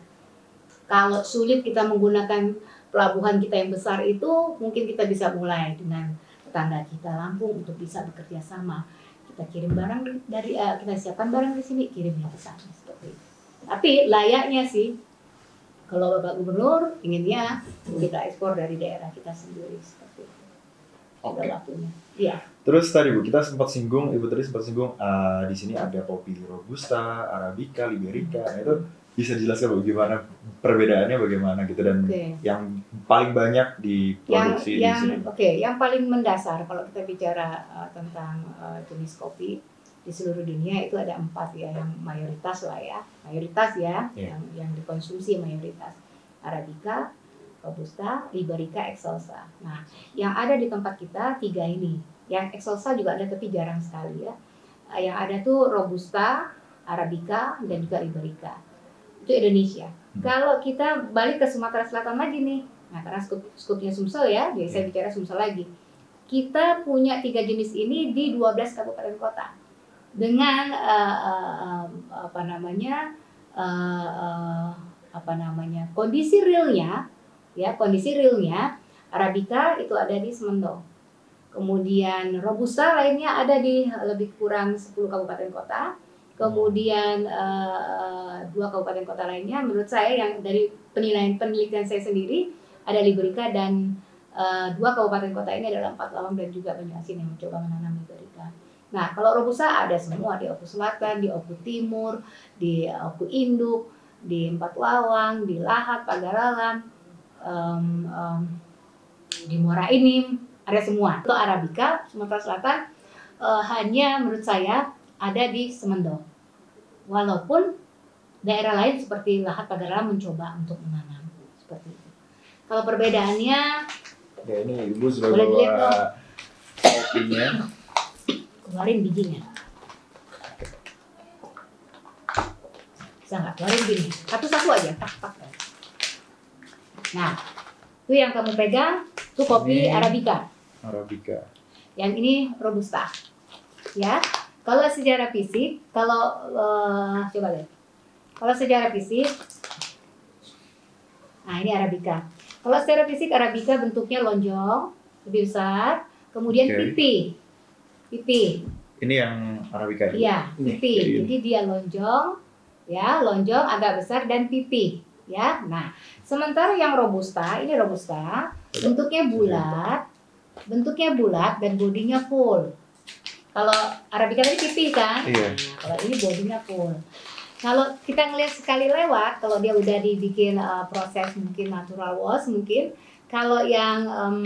Kalau sulit kita menggunakan pelabuhan kita yang besar itu, mungkin kita bisa mulai dengan tetangga kita Lampung untuk bisa bekerja sama kita kirim barang dari uh, kita siapkan barang di sini kirimnya ke sana seperti itu. Tapi layaknya sih kalau Bapak Gubernur inginnya kita ekspor dari daerah kita sendiri seperti itu. Oke. Okay. waktunya. Iya. Terus tadi Bu, kita sempat singgung, Ibu tadi sempat singgung uh, di sini ada kopi robusta, arabica, liberica. Nah itu bisa dijelaskan bagaimana perbedaannya bagaimana gitu dan okay. yang paling banyak diproduksi yang, yang, di sini. Oke, okay, yang paling mendasar kalau kita bicara uh, tentang uh, jenis kopi di seluruh dunia itu ada empat ya yang mayoritas lah ya mayoritas ya yeah. yang yang dikonsumsi mayoritas arabica, robusta, liberica, excelsa. Nah, yang ada di tempat kita tiga ini. Yang excelsa juga ada tapi jarang sekali ya. Uh, yang ada tuh robusta, arabica dan juga liberica itu Indonesia. Hmm. Kalau kita balik ke Sumatera Selatan lagi nih, nah karena skup, skupnya Sumsel ya, jadi saya hmm. bicara Sumsel lagi. Kita punya tiga jenis ini di 12 kabupaten kota dengan uh, uh, apa namanya uh, uh, apa namanya kondisi realnya ya kondisi realnya Arabica itu ada di Semendo kemudian Robusta lainnya ada di lebih kurang 10 kabupaten kota kemudian uh, dua kabupaten kota lainnya menurut saya yang dari penilaian penelitian saya sendiri ada Liberica dan uh, dua kabupaten kota ini adalah Empat Lawang dan juga Banyuasin yang mencoba menanam Liberica. Nah kalau Robusta ada semua di Oku Selatan, di Oku Timur, di Oku Induk, di Empat Lawang, di Lahat, Pagaralan, um, um, di Muara Inim, ada semua. Untuk Arabica Sumatera Selatan uh, hanya menurut saya ada di Semendo. Walaupun daerah lain seperti Lahat Pagara mencoba untuk menanam seperti itu. Kalau perbedaannya ya ini ibu sudah boleh bawa kopinya. Keluarin bijinya. Bisa nggak keluarin biji? Satu-satu aja. Tak, tak. Nah, Itu yang kamu pegang, itu kopi Ini. Arabica. Arabica. Yang ini Robusta. Ya. Kalau secara fisik, kalau eh, coba lihat. Kalau secara fisik Nah, ini Arabica. Kalau secara fisik Arabica bentuknya lonjong, lebih besar, kemudian Oke. pipi. Pipi. Ini yang Arabica. ini? Iya, Ini, pipi. gini. Jadi dia lonjong, ya, lonjong agak besar dan pipi, ya. Nah, sementara yang robusta, ini robusta, bentuknya bulat, bentuknya bulat dan bodinya full. Kalau Arabica tadi pipi kan? Iya. Nah, kalau ini bodinya full. Kalau kita ngelihat sekali lewat, kalau dia udah dibikin uh, proses mungkin natural wash mungkin, kalau yang em,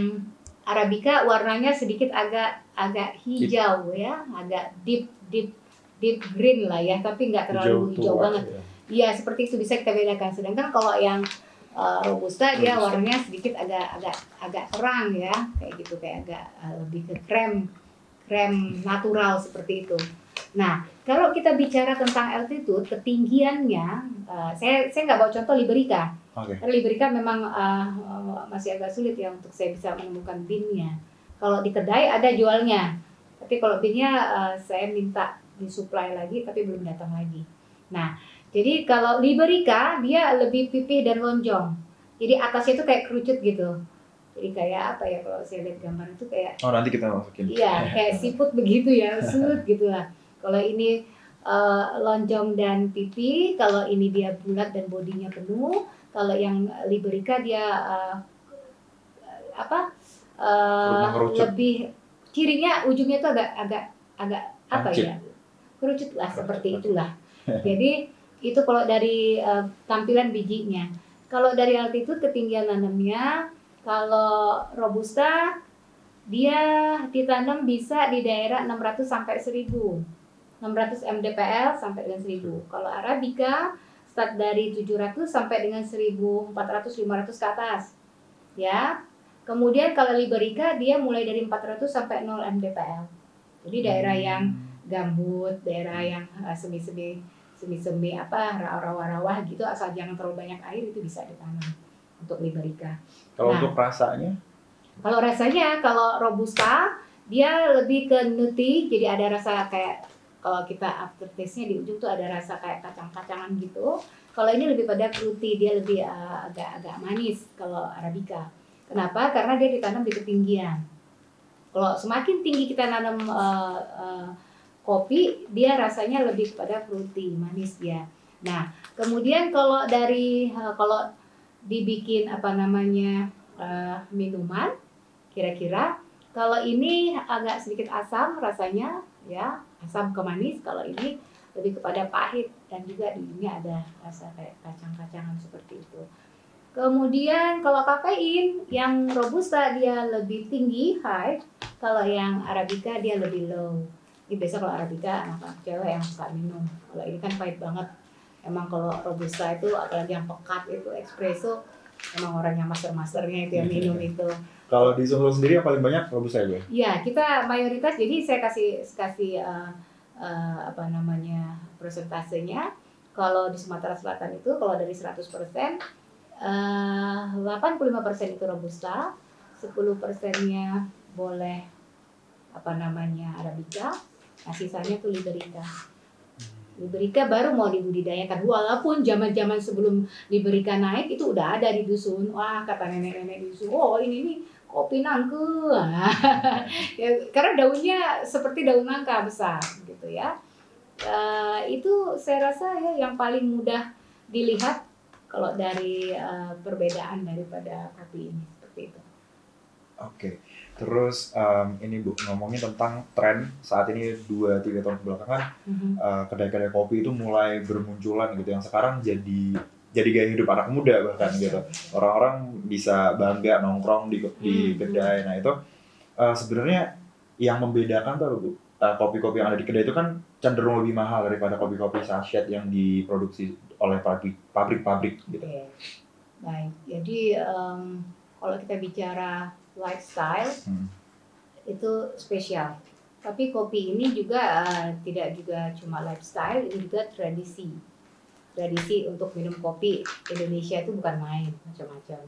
Arabica warnanya sedikit agak agak hijau ya, agak deep deep deep green lah ya, tapi nggak terlalu hijau, tua, banget. ya. Iya seperti itu bisa kita bedakan. Sedangkan kalau yang uh, robusta dia warnanya sedikit agak agak agak terang ya, kayak gitu kayak agak uh, lebih ke krem krem natural seperti itu. Nah kalau kita bicara tentang altitude ketinggiannya, uh, saya saya nggak bawa contoh Liberica. Oke. Karena Liberica memang uh, masih agak sulit ya untuk saya bisa menemukan binnya. Kalau di kedai ada jualnya, tapi kalau binnya uh, saya minta disuplai lagi, tapi belum datang lagi. Nah, jadi kalau Liberica dia lebih pipih dan lonjong. Jadi atasnya itu kayak kerucut gitu. Jadi kayak apa ya kalau saya lihat gambar itu kayak Oh nanti kita masukin. Iya, kayak siput begitu ya, sud gitu lah. Kalau ini eh, lonjong dan pipi, kalau ini dia bulat dan bodinya penuh, kalau yang Liberica dia eh, apa? Mengerucut. lebih cirinya ujungnya itu agak agak agak apa ya? Kerucut lah seperti itulah. Jadi itu kalau dari eh, tampilan bijinya. Kalau dari altitude ketinggian nanamnya, kalau robusta dia ditanam bisa di daerah 600 sampai 1000. 600 mdpl sampai dengan 1000. Kalau arabica start dari 700 sampai dengan 1400 500 ke atas. Ya. Kemudian kalau liberica dia mulai dari 400 sampai 0 mdpl. Jadi daerah Hmm. yang gambut, daerah yang eh, semi-semi semi-semi apa rawa-rawa gitu asal jangan terlalu banyak air itu bisa ditanam untuk liberica. Kalau Nah. untuk rasanya, Kalau rasanya kalau robusta dia lebih ke nutty, jadi ada rasa kayak kalau kita aftertaste-nya di ujung tuh ada rasa kayak kacang-kacangan gitu. Kalau ini lebih pada fruity, dia lebih uh, agak-agak manis kalau arabica. Kenapa? Karena dia ditanam di ketinggian. Kalau semakin tinggi kita nanam uh, uh, kopi, dia rasanya lebih kepada fruity, manis dia. Nah, kemudian kalau dari uh, kalau dibikin apa namanya uh, minuman, kira-kira kalau ini agak sedikit asam rasanya, ya asam ke manis. Kalau ini lebih kepada pahit dan juga di ini ada rasa kayak kacang-kacangan seperti itu. Kemudian kalau kafein yang robusta dia lebih tinggi high, kalau yang arabica dia lebih low. Ini biasa kalau arabica anak-anak cewek yang suka minum. Kalau ini kan pahit banget. Emang kalau robusta itu apalagi yang pekat itu espresso, emang orang yang master-masternya itu yang minum itu. kalau di Sumsel sendiri yang paling banyak robusta ya, Bu? Ya, kita mayoritas jadi saya kasih kasih uh, uh, apa namanya persentasenya. Kalau di Sumatera Selatan itu kalau dari 100% uh, 85% itu robusta, 10 persennya boleh apa namanya arabica, nah sisanya tuh liberica. Liberica baru mau dibudidayakan walaupun zaman-zaman sebelum Liberica naik itu udah ada di dusun. Wah, kata nenek-nenek di dusun, "Oh, ini nih kopi nangke." ya, karena daunnya seperti daun nangka besar gitu ya. Eh, itu saya rasa ya yang paling mudah dilihat kalau dari eh, perbedaan daripada kopi ini seperti itu. Oke. Terus em, ini Bu ngomongin tentang tren saat ini 2-3 tahun belakangan Mhm. eh, kedai-kedai kopi itu mulai bermunculan gitu yang sekarang jadi jadi gaya hidup anak muda bahkan gitu. Orang-orang bisa bangga nongkrong di di Hmm. kedai. Nah, itu eh, sebenarnya yang membedakan tuh Bu eh, kopi-kopi yang ada di kedai itu kan cenderung lebih mahal daripada kopi-kopi sachet yang diproduksi oleh pabrik pabrik-pabrik gitu. Oke, baik. Jadi em, kalau kita bicara lifestyle Hmm. itu spesial. Tapi kopi ini juga eh, tidak juga cuma lifestyle, ini juga tradisi. Tradisi untuk minum kopi Indonesia itu bukan main macam-macam.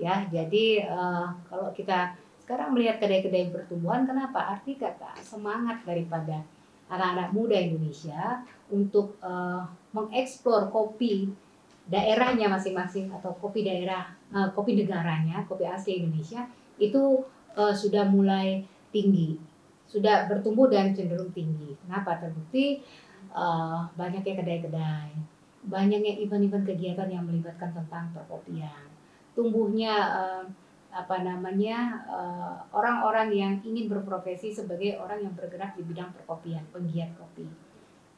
Ya, jadi uh, kalau kita sekarang melihat kedai-kedai pertumbuhan, kenapa? Arti kata semangat daripada anak-anak muda Indonesia untuk uh, mengeksplor kopi daerahnya masing-masing atau kopi daerah, uh, kopi negaranya, kopi asli Indonesia itu uh, sudah mulai tinggi, sudah bertumbuh dan cenderung tinggi. Kenapa? Terbukti uh, banyaknya kedai-kedai, banyaknya event-event kegiatan yang melibatkan tentang perkopian, tumbuhnya uh, apa namanya orang-orang uh, yang ingin berprofesi sebagai orang yang bergerak di bidang perkopian, penggiat kopi.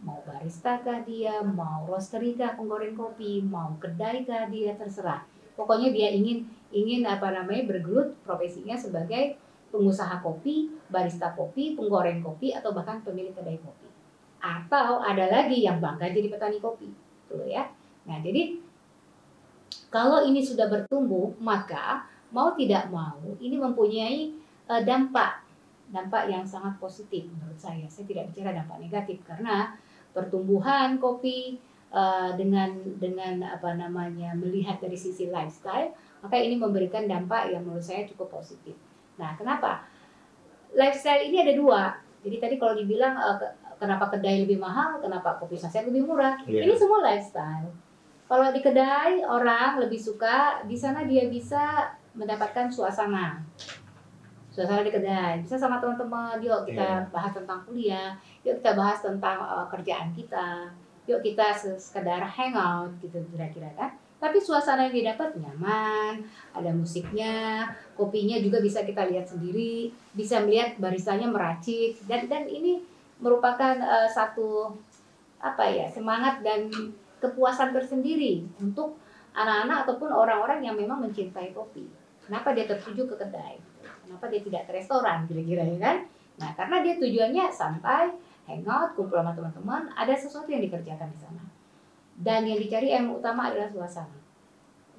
Mau barista kah dia, mau roastery kah penggoreng kopi, mau kedai kah dia terserah. Pokoknya dia ingin ingin apa namanya bergelut profesinya sebagai pengusaha kopi, barista kopi, penggoreng kopi atau bahkan pemilik kedai kopi. Atau ada lagi yang bangga jadi petani kopi, tuh ya. Nah, jadi kalau ini sudah bertumbuh, maka mau tidak mau ini mempunyai uh, dampak dampak yang sangat positif menurut saya. Saya tidak bicara dampak negatif karena pertumbuhan kopi uh, dengan dengan apa namanya melihat dari sisi lifestyle, maka ini memberikan dampak yang menurut saya cukup positif. Nah, kenapa? Lifestyle ini ada dua. Jadi tadi kalau dibilang uh, kenapa kedai lebih mahal, kenapa kopi saset lebih murah, yeah. ini semua lifestyle. Kalau di kedai orang lebih suka di sana dia bisa mendapatkan suasana suasana di kedai bisa sama teman-teman yuk kita yeah. bahas tentang kuliah yuk kita bahas tentang uh, kerjaan kita yuk kita sekedar hangout gitu kira-kira kan tapi suasana yang didapat nyaman ada musiknya kopinya juga bisa kita lihat sendiri bisa melihat baristanya meracik dan dan ini merupakan uh, satu apa ya semangat dan kepuasan tersendiri untuk anak-anak ataupun orang-orang yang memang mencintai kopi Kenapa dia tertuju ke kedai? Kenapa dia tidak ke restoran kira-kira ya kan? Nah, karena dia tujuannya santai, hangout, kumpul sama teman-teman, ada sesuatu yang dikerjakan di sana. Dan yang dicari yang utama adalah suasana.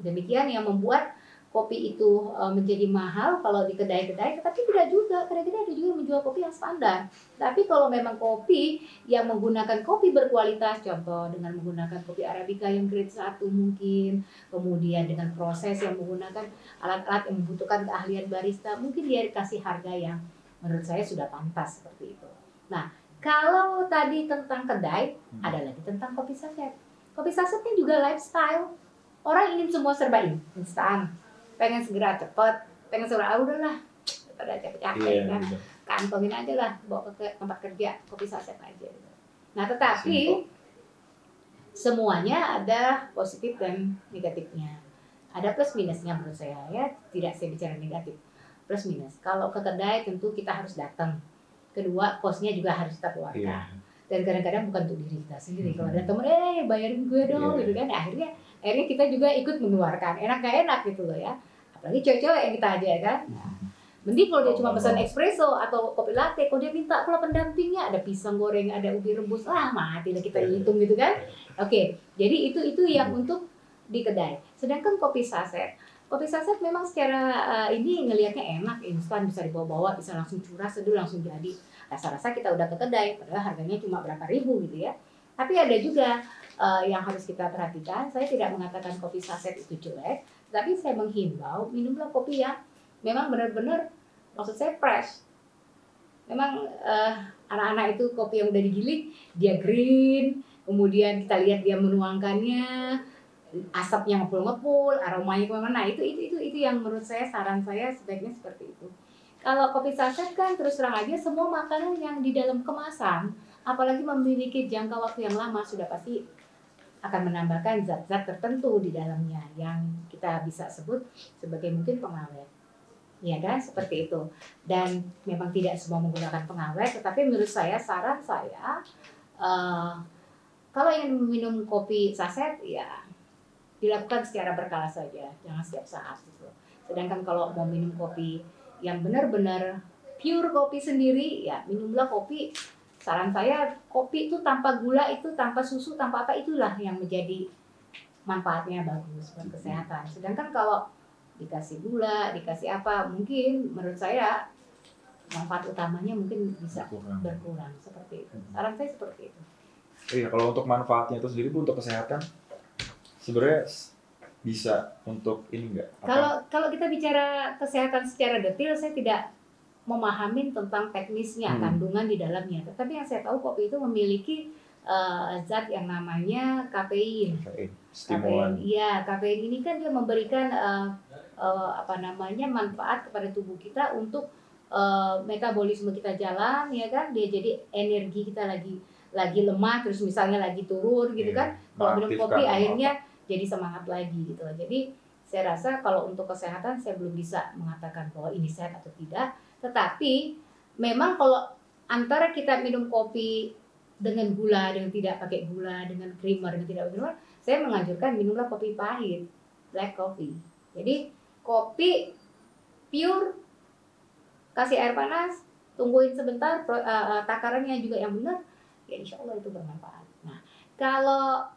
Demikian yang membuat kopi itu uh, menjadi mahal kalau di kedai-kedai, tetapi tidak juga. Kedai-kedai ada juga yang menjual kopi yang standar. Tapi kalau memang kopi yang menggunakan kopi berkualitas, contoh dengan menggunakan kopi Arabica yang grade 1 mungkin, kemudian dengan proses yang menggunakan alat-alat yang membutuhkan keahlian barista, mungkin dia dikasih harga yang menurut saya sudah pantas seperti itu. Nah, kalau tadi tentang kedai, hmm. ada lagi tentang kopi saset. Kopi sasetnya juga lifestyle. Orang ingin semua serba instan pengen segera cepet pengen segera ah udahlah pada capek-capek yeah, kan yeah. kantongin aja lah bawa ke tempat kerja kopi saset aja nah tetapi Simple. semuanya ada positif dan negatifnya ada plus minusnya menurut saya ya tidak saya bicara negatif plus minus kalau ke kedai tentu kita harus datang kedua kosnya juga harus kita keluarkan yeah. Dan kadang-kadang bukan untuk diri kita sendiri. Mm -hmm. kalau ada temen eh bayarin gue dong yeah. gitu kan. Akhirnya akhirnya kita juga ikut mengeluarkan enak gak enak gitu loh ya. Apalagi cewek-cewek yang kita aja kan. Mending kalau dia cuma pesan espresso atau kopi latte kalau dia minta pula pendampingnya ada pisang goreng ada ubi rebus lah mati lah kita iya. hitung gitu kan. Oke jadi itu itu yang untuk di kedai. Sedangkan kopi saset. Kopi saset memang secara uh, ini ngelihatnya enak instan bisa dibawa-bawa bisa langsung curah seduh langsung jadi rasa-rasa kita udah ke kedai padahal harganya cuma berapa ribu gitu ya tapi ada juga uh, yang harus kita perhatikan saya tidak mengatakan kopi saset itu jelek tapi saya menghimbau minumlah kopi yang memang benar-benar maksud saya fresh. Memang uh, anak-anak itu kopi yang udah digiling dia green, kemudian kita lihat dia menuangkannya, asapnya ngepul-ngepul, aromanya ke mana. Nah itu, itu itu itu yang menurut saya saran saya sebaiknya seperti itu. Kalau kopi saset kan terus terang aja semua makanan yang di dalam kemasan, apalagi memiliki jangka waktu yang lama sudah pasti akan menambahkan zat-zat tertentu di dalamnya yang kita bisa sebut sebagai mungkin pengawet. Ya kan, seperti itu. Dan memang tidak semua menggunakan pengawet, tetapi menurut saya saran saya uh, kalau ingin minum kopi saset ya dilakukan secara berkala saja, jangan setiap saat gitu. Sedangkan kalau mau minum kopi yang benar-benar pure kopi sendiri, ya minumlah kopi. Saran saya kopi itu tanpa gula itu tanpa susu tanpa apa itulah yang menjadi manfaatnya bagus buat kesehatan. Sedangkan kalau dikasih gula dikasih apa mungkin menurut saya manfaat utamanya mungkin bisa berkurang, berkurang. Seperti itu. Saran saya seperti itu. Iya kalau untuk manfaatnya itu sendiri bu untuk kesehatan sebenarnya bisa untuk ini enggak? Kalau kalau kita bicara kesehatan secara detail, saya tidak memahami tentang teknisnya Hmm. kandungan di dalamnya. Tetapi yang saya tahu kopi itu memiliki eh, zat yang namanya kafein. kafein, Kafein, stimulan. iya kafein ini kan dia memberikan eh, eh, apa namanya manfaat kepada tubuh kita untuk eh, metabolisme kita jalan, ya kan? Dia jadi energi kita lagi lagi lemah, terus misalnya lagi turun gitu Iya, kan? Kalau minum kopi akhirnya jadi semangat lagi gitu. Jadi saya rasa kalau untuk kesehatan saya belum bisa mengatakan bahwa ini sehat atau tidak. Tetapi memang kalau antara kita minum kopi dengan gula, dengan tidak pakai gula, dengan creamer, dengan tidak pakai creamer, saya menganjurkan minumlah kopi pahit, black coffee. Jadi kopi pure, kasih air panas, tungguin sebentar, eh, eh, takarannya juga yang benar, ya insya Allah itu bermanfaat. Nah, kalau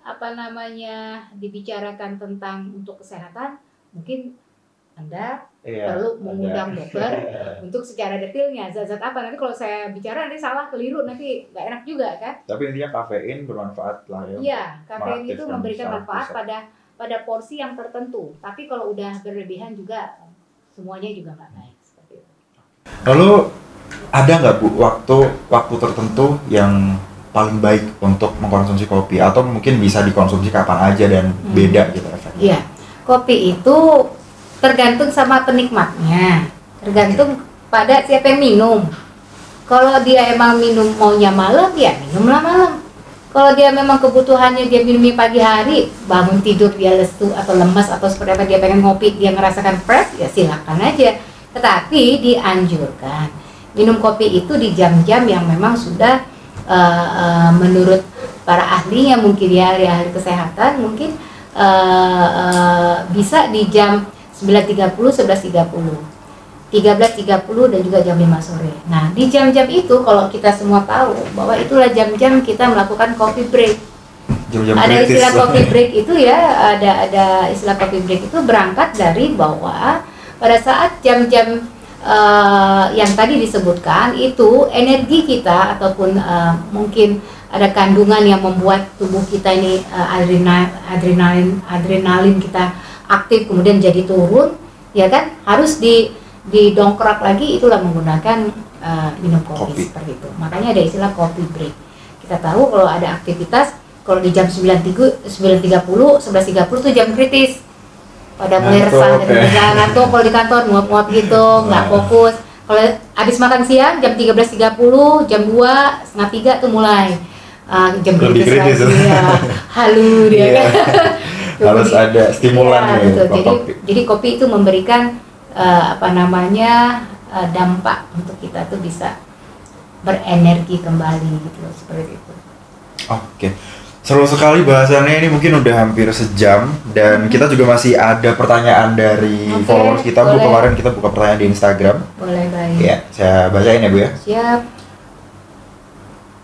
apa namanya dibicarakan tentang untuk kesehatan, mungkin anda Iya, perlu mengundang dokter untuk secara detailnya zat-zat apa? Nanti kalau saya bicara nanti salah keliru nanti nggak enak juga kan? Tapi intinya kafein bermanfaat lah ya. iya kafein itu memberikan manfaat pusat. pada pada porsi yang tertentu. Tapi kalau udah berlebihan juga semuanya juga nggak baik seperti itu. Lalu ada nggak bu waktu waktu tertentu yang paling baik untuk mengkonsumsi kopi atau mungkin bisa dikonsumsi kapan aja dan Hmm. beda gitu efeknya? iya kopi itu tergantung sama penikmatnya tergantung pada siapa yang minum kalau dia emang minum maunya malam ya minumlah malam kalau dia memang kebutuhannya dia minumnya pagi hari bangun tidur dia lesu atau lemas atau seperti apa dia pengen ngopi dia ngerasakan fresh ya silakan aja tetapi dianjurkan minum kopi itu di jam-jam yang memang sudah eh, eh, menurut para ahlinya mungkin ya ahli kesehatan mungkin eh, eh, bisa di jam 9.30 11.30 13.30 dan juga jam 5 sore. Nah, di jam-jam itu kalau kita semua tahu bahwa itulah jam-jam kita melakukan coffee break. Jam-jam ada kritis. istilah coffee break itu ya, ada ada istilah coffee break itu berangkat dari bahwa pada saat jam-jam eh, yang tadi disebutkan itu energi kita ataupun eh, mungkin ada kandungan yang membuat tubuh kita ini eh, adrena- adrenalin adrenalin kita aktif kemudian jadi turun ya kan? Harus di didongkrak lagi itulah menggunakan eh, minum kopi, Kopi. seperti itu. Makanya ada istilah coffee break. Kita tahu kalau ada aktivitas kalau di jam 9.30 9.30 11.30 itu jam kritis pada mulai Ngantuk, resah dari ya. kerjaan ngantuk kalau di kantor nguap-nguap gitu nggak Nah. fokus kalau habis makan siang jam 13.30 jam 2 setengah tiga tuh mulai ah, jam Lebih kritis. lagi ya halu dia kan Harus Kemudian- ada stimulan nih betul. kalau Jadi, kopi. jadi kopi itu memberikan eh, apa namanya eh, dampak untuk kita tuh bisa berenergi kembali gitu seperti itu. Oke. Seru sekali bahasannya ini mungkin udah hampir sejam dan kita juga masih ada pertanyaan dari Oke, followers kita Bu boleh. kemarin kita buka pertanyaan di Instagram. Boleh baik. Ya, saya bacain ya Bu ya. Siap.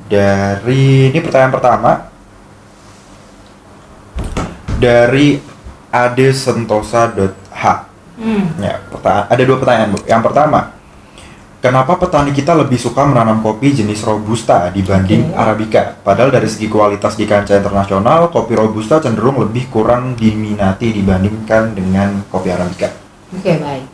Dari ini pertanyaan pertama dari adesentosa.h. Hmm. Ya, pertanyaan, ada dua pertanyaan Bu. Yang pertama, kenapa petani kita lebih suka menanam kopi jenis robusta dibanding Oke. arabica? Padahal dari segi kualitas di kancah internasional, kopi robusta cenderung lebih kurang diminati dibandingkan dengan kopi arabica. Oke baik.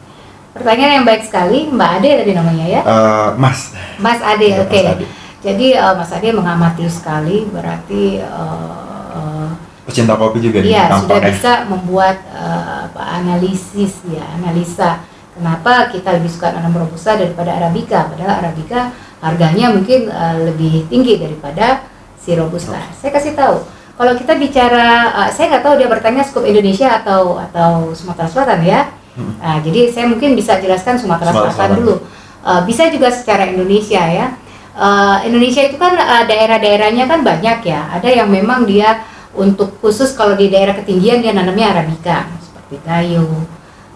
Pertanyaan yang baik sekali, Mbak Ade tadi namanya ya, Eh, mas, Mas Ade. Ya, Oke. Ade. Jadi eh, Mas Ade mengamati sekali, berarti eh, pecinta kopi juga Iya, sudah tampaknya. bisa membuat eh, apa, analisis ya, analisa kenapa kita lebih suka nanam robusta daripada arabica. Padahal arabica harganya mungkin eh, lebih tinggi daripada si robusta. Saya kasih tahu, kalau kita bicara, eh, saya nggak tahu dia bertanya skup Indonesia atau atau Sumatera Selatan ya. Hmm. Nah, jadi saya mungkin bisa jelaskan Sumatera, Selatan, Selatan. dulu. Eh, bisa juga secara Indonesia ya. Eh, Indonesia itu kan eh, daerah-daerahnya kan banyak ya. Ada yang memang dia untuk khusus kalau di daerah ketinggian dia nanamnya arabica seperti Gayo,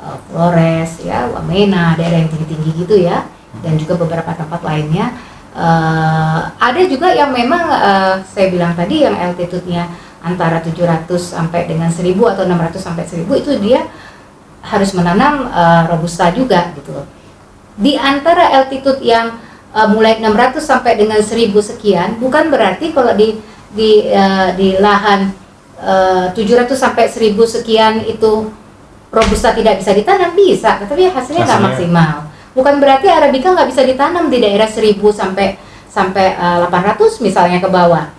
eh, Flores, ya, Wamena, daerah yang tinggi-tinggi gitu ya. Dan juga beberapa tempat lainnya. Eh, ada juga yang memang eh, saya bilang tadi yang altitude-nya antara 700 sampai dengan 1000 atau 600 sampai 1000 itu dia harus menanam eh, robusta juga gitu. Di antara altitude yang eh, mulai 600 sampai dengan 1000 sekian bukan berarti kalau di di eh, di lahan eh, 700 sampai 1000 sekian itu robusta tidak bisa ditanam bisa, tetapi hasilnya nggak maksimal. Bukan berarti arabica nggak bisa ditanam di daerah 1000 sampai sampai eh, 800 misalnya ke bawah.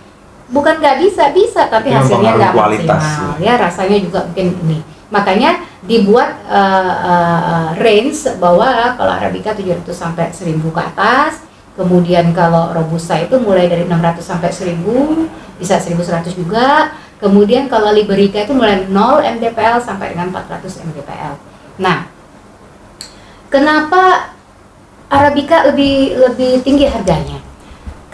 Bukan nggak bisa, bisa, tapi Ini hasilnya nggak maksimal. Ya rasanya juga mungkin ini. Makanya dibuat eh, eh, range bahwa kalau arabica 700 sampai 1000 ke atas, kemudian kalau robusta itu mulai dari 600 sampai 1000, bisa 1100 juga. Kemudian kalau liberica itu mulai 0 mdpl sampai dengan 400 mdpl. Nah, kenapa arabica lebih lebih tinggi harganya?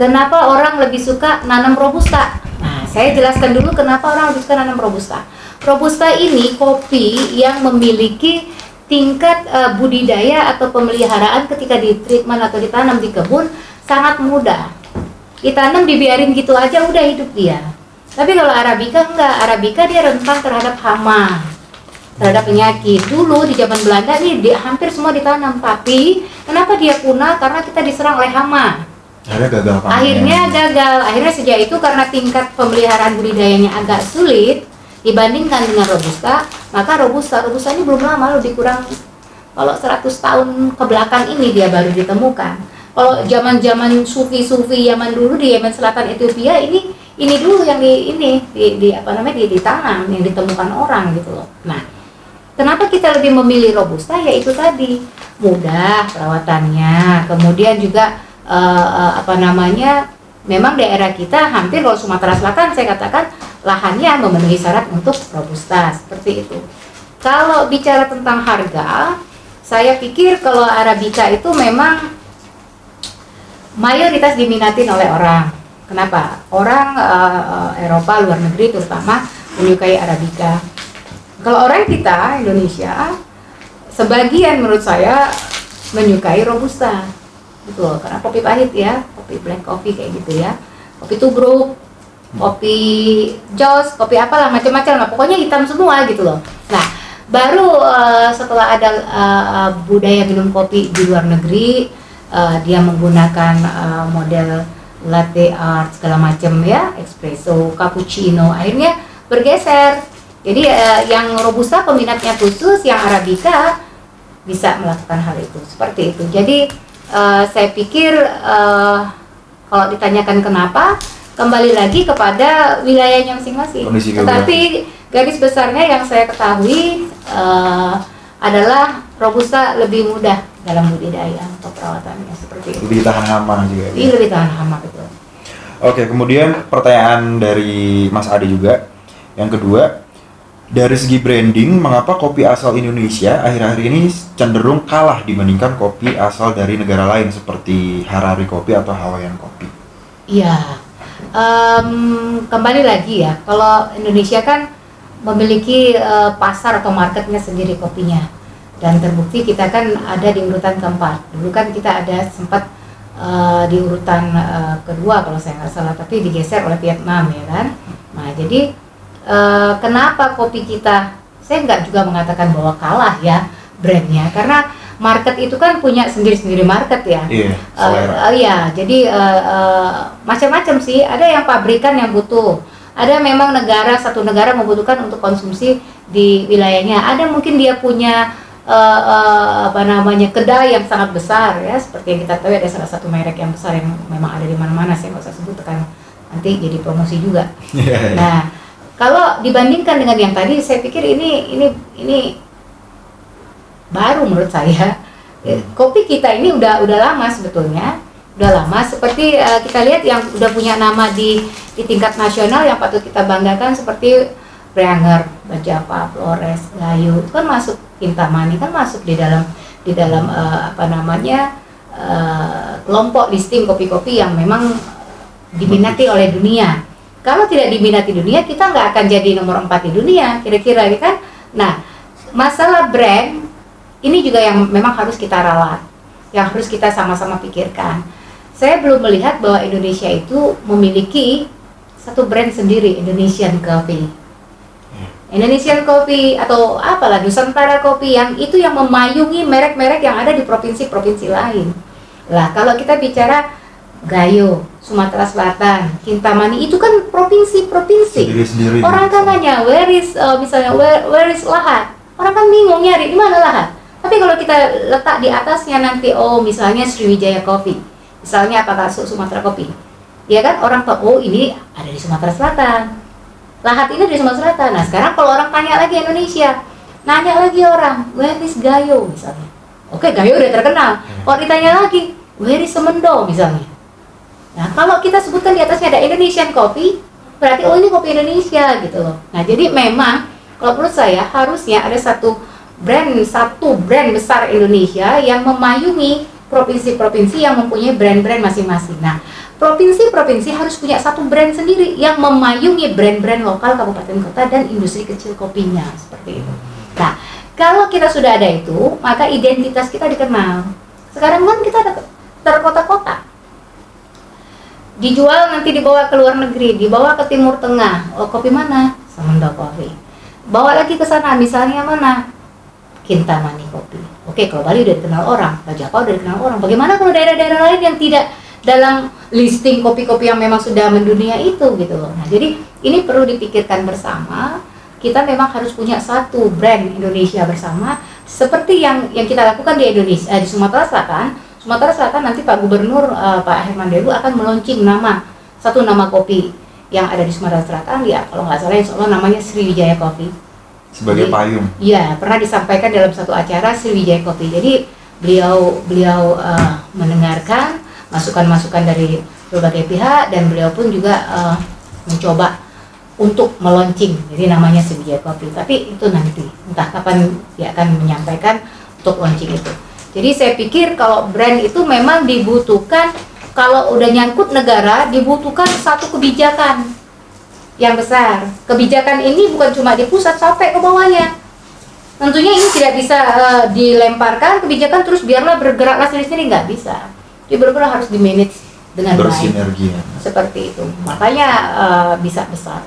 Kenapa orang lebih suka nanam robusta? Nah, saya jelaskan dulu kenapa orang lebih suka nanam robusta. Robusta ini kopi yang memiliki tingkat eh, budidaya atau pemeliharaan ketika di treatment atau ditanam di kebun sangat mudah. Ditanam dibiarin gitu aja udah hidup dia. Tapi kalau arabica enggak, arabica dia rentan terhadap hama, terhadap penyakit. Dulu di zaman Belanda nih di, hampir semua ditanam, tapi kenapa dia punah? Karena kita diserang oleh hama. Akhirnya gagal panen. Akhirnya gagal. Akhirnya sejak itu karena tingkat pemeliharaan budidayanya agak sulit dibandingkan dengan robusta, maka robusta robusta ini belum lama lebih kurang kalau 100 tahun ke belakang ini dia baru ditemukan. Kalau zaman-zaman sufi-sufi zaman dulu di Yemen Selatan Ethiopia ini ini dulu yang di ini di, di apa namanya di, ditanam yang ditemukan orang gitu loh. Nah, Kenapa kita lebih memilih robusta? Yaitu tadi mudah perawatannya, kemudian juga eh, eh, apa namanya? Memang daerah kita hampir kalau Sumatera Selatan saya katakan lahannya memenuhi syarat untuk robusta seperti itu. Kalau bicara tentang harga, saya pikir kalau arabica itu memang mayoritas diminatin oleh orang. Kenapa? Orang eh, Eropa luar negeri terutama menyukai arabica. Kalau orang kita Indonesia, sebagian menurut saya menyukai robusta, gitu loh. Karena kopi pahit ya, kopi black coffee kayak gitu ya, kopi tubruk, kopi jos, kopi apalah macam-macam lah. Pokoknya hitam semua gitu loh. Nah, baru eh, setelah ada eh, budaya minum kopi di luar negeri, eh, dia menggunakan eh, model latte art segala macam ya, espresso, cappuccino, akhirnya bergeser jadi eh, yang robusta peminatnya khusus, yang arabica bisa melakukan hal itu seperti itu. Jadi eh, saya pikir eh, kalau ditanyakan kenapa, kembali lagi kepada wilayahnya masing-masing. Tetapi garis besarnya yang saya ketahui eh, adalah robusta lebih mudah dalam budidaya atau perawatannya seperti itu. Lebih tahan hama juga. Ini lebih tahan hama betul. Oke, kemudian pertanyaan dari Mas Ade juga. Yang kedua, dari segi branding, mengapa kopi asal Indonesia akhir-akhir ini cenderung kalah dibandingkan kopi asal dari negara lain seperti Harari Kopi atau Hawaiian Kopi? Iya, Em, kembali lagi ya, kalau Indonesia kan memiliki eh, pasar atau marketnya sendiri kopinya, dan terbukti kita kan ada di urutan keempat. Dulu kan kita ada sempat eh, di urutan eh, kedua kalau saya nggak salah, tapi digeser oleh Vietnam ya kan. Nah jadi eh, kenapa kopi kita? Saya nggak juga mengatakan bahwa kalah ya brandnya, karena market itu kan punya sendiri-sendiri market ya. Iya, selera. eh, iya, jadi eh, eh, macam-macam sih. Ada yang pabrikan yang butuh, ada memang negara satu negara membutuhkan untuk konsumsi di wilayahnya. Ada mungkin dia punya eh, eh, apa namanya kedai yang sangat besar ya, seperti yang kita tahu ada salah satu merek yang besar yang memang ada di mana-mana. Saya nggak usah sebut kan nanti jadi promosi juga. Iya, iya. Nah, kalau dibandingkan dengan yang tadi, saya pikir ini ini ini baru menurut saya. Eh, Kopi kita ini udah udah lama sebetulnya, udah lama. Seperti eh, kita lihat yang udah punya nama di di tingkat nasional yang patut kita banggakan seperti Breanger, Bajapa, Flores, Gayo, itu kan masuk Kintamani kan masuk di dalam di dalam eh, apa namanya eh, kelompok listing kopi-kopi yang memang diminati oleh dunia. Kalau tidak diminati dunia, kita nggak akan jadi nomor 4 di dunia, kira-kira ya kan? Nah, masalah brand ini juga yang memang harus kita rawat, yang harus kita sama-sama pikirkan. Saya belum melihat bahwa Indonesia itu memiliki satu brand sendiri, Indonesian Coffee. Indonesian Coffee atau apalah Nusantara Coffee yang itu yang memayungi merek-merek yang ada di provinsi-provinsi lain. Lah, kalau kita bicara Gayo, Sumatera Selatan, Kintamani itu kan provinsi-provinsi. Orang kan nanya where is uh, misalnya where, where is Lahat? Orang kan bingung nyari di mana Lahat. Tapi kalau kita letak di atasnya nanti oh misalnya Sriwijaya Coffee, misalnya apakah Su- Sumatera Kopi, ya kan orang tahu oh ini ada di Sumatera Selatan. Lahat ini di Sumatera Selatan. Nah sekarang kalau orang tanya lagi Indonesia, nanya lagi orang where is Gayo misalnya. Oke Gayo udah terkenal. Kalau ditanya lagi where is Semendo misalnya. Nah, kalau kita sebutkan di atasnya ada Indonesian Coffee, berarti oh ini kopi Indonesia gitu loh. Nah, jadi memang kalau menurut saya harusnya ada satu brand satu brand besar Indonesia yang memayungi provinsi-provinsi yang mempunyai brand-brand masing-masing. Nah, provinsi-provinsi harus punya satu brand sendiri yang memayungi brand-brand lokal kabupaten kota dan industri kecil kopinya seperti itu. Nah, kalau kita sudah ada itu, maka identitas kita dikenal. Sekarang kan kita ada terkota-kota dijual nanti dibawa ke luar negeri, dibawa ke Timur Tengah. Oh, kopi mana? Semendo Coffee. Bawa lagi ke sana, misalnya mana? Kintamani Kopi. Oke, kalau Bali udah dikenal orang, Raja Pau udah dikenal orang. Bagaimana kalau daerah-daerah lain yang tidak dalam listing kopi-kopi yang memang sudah mendunia itu gitu loh. Nah, jadi ini perlu dipikirkan bersama. Kita memang harus punya satu brand Indonesia bersama seperti yang yang kita lakukan di Indonesia eh, di Sumatera Selatan Sumatera Selatan nanti Pak Gubernur uh, Pak Herman Deru akan meluncing nama satu nama kopi yang ada di Sumatera Selatan ya kalau nggak salah insya Allah namanya Sriwijaya Coffee. Sebagai payung. Iya pernah disampaikan dalam satu acara Sriwijaya Coffee. Jadi beliau beliau uh, mendengarkan masukan-masukan dari berbagai pihak dan beliau pun juga uh, mencoba untuk meluncing. Jadi namanya Sriwijaya Coffee. Tapi itu nanti entah kapan dia akan menyampaikan untuk launching itu. Jadi saya pikir kalau brand itu memang dibutuhkan kalau udah nyangkut negara dibutuhkan satu kebijakan yang besar. Kebijakan ini bukan cuma di pusat sampai ke bawahnya. Tentunya ini tidak bisa eh, dilemparkan kebijakan terus biarlah bergeraklah sendiri-sendiri nggak bisa. Jadi benar-benar harus di manage dengan Bersinergi. seperti itu. Makanya eh, bisa besar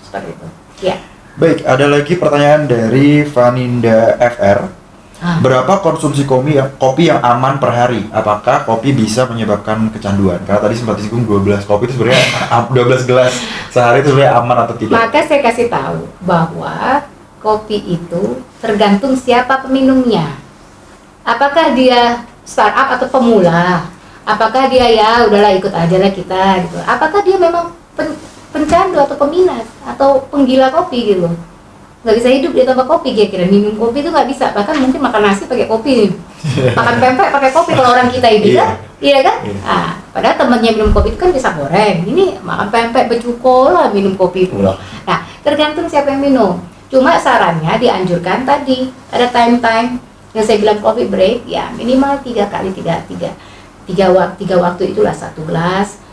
seperti itu. Ya. Baik, ada lagi pertanyaan dari Vaninda FR. Ah. Berapa konsumsi kopi yang, kopi yang aman per hari? Apakah kopi bisa menyebabkan kecanduan? Karena tadi sempat disinggung 12 kopi itu sebenarnya 12 gelas sehari itu sebenarnya aman atau tidak? Maka saya kasih tahu bahwa kopi itu tergantung siapa peminumnya. Apakah dia startup atau pemula? Apakah dia ya udahlah ikut aja lah kita gitu. Apakah dia memang pen- pencandu atau peminat atau penggila kopi gitu? Nggak bisa hidup dia tanpa kopi kira-kira minum kopi itu nggak bisa. Bahkan mungkin makan nasi pakai kopi. Makan pempek pakai kopi kalau orang kita ini Iya. kan iya kan? Iya. ah padahal temannya minum kopi itu kan bisa goreng. Ini makan pempek becuko lah minum kopi pula. Nah tergantung siapa yang minum. Cuma sarannya dianjurkan tadi ada time time yang saya bilang coffee break ya minimal tiga kali tiga tiga tiga waktu tiga waktu itulah satu gelas.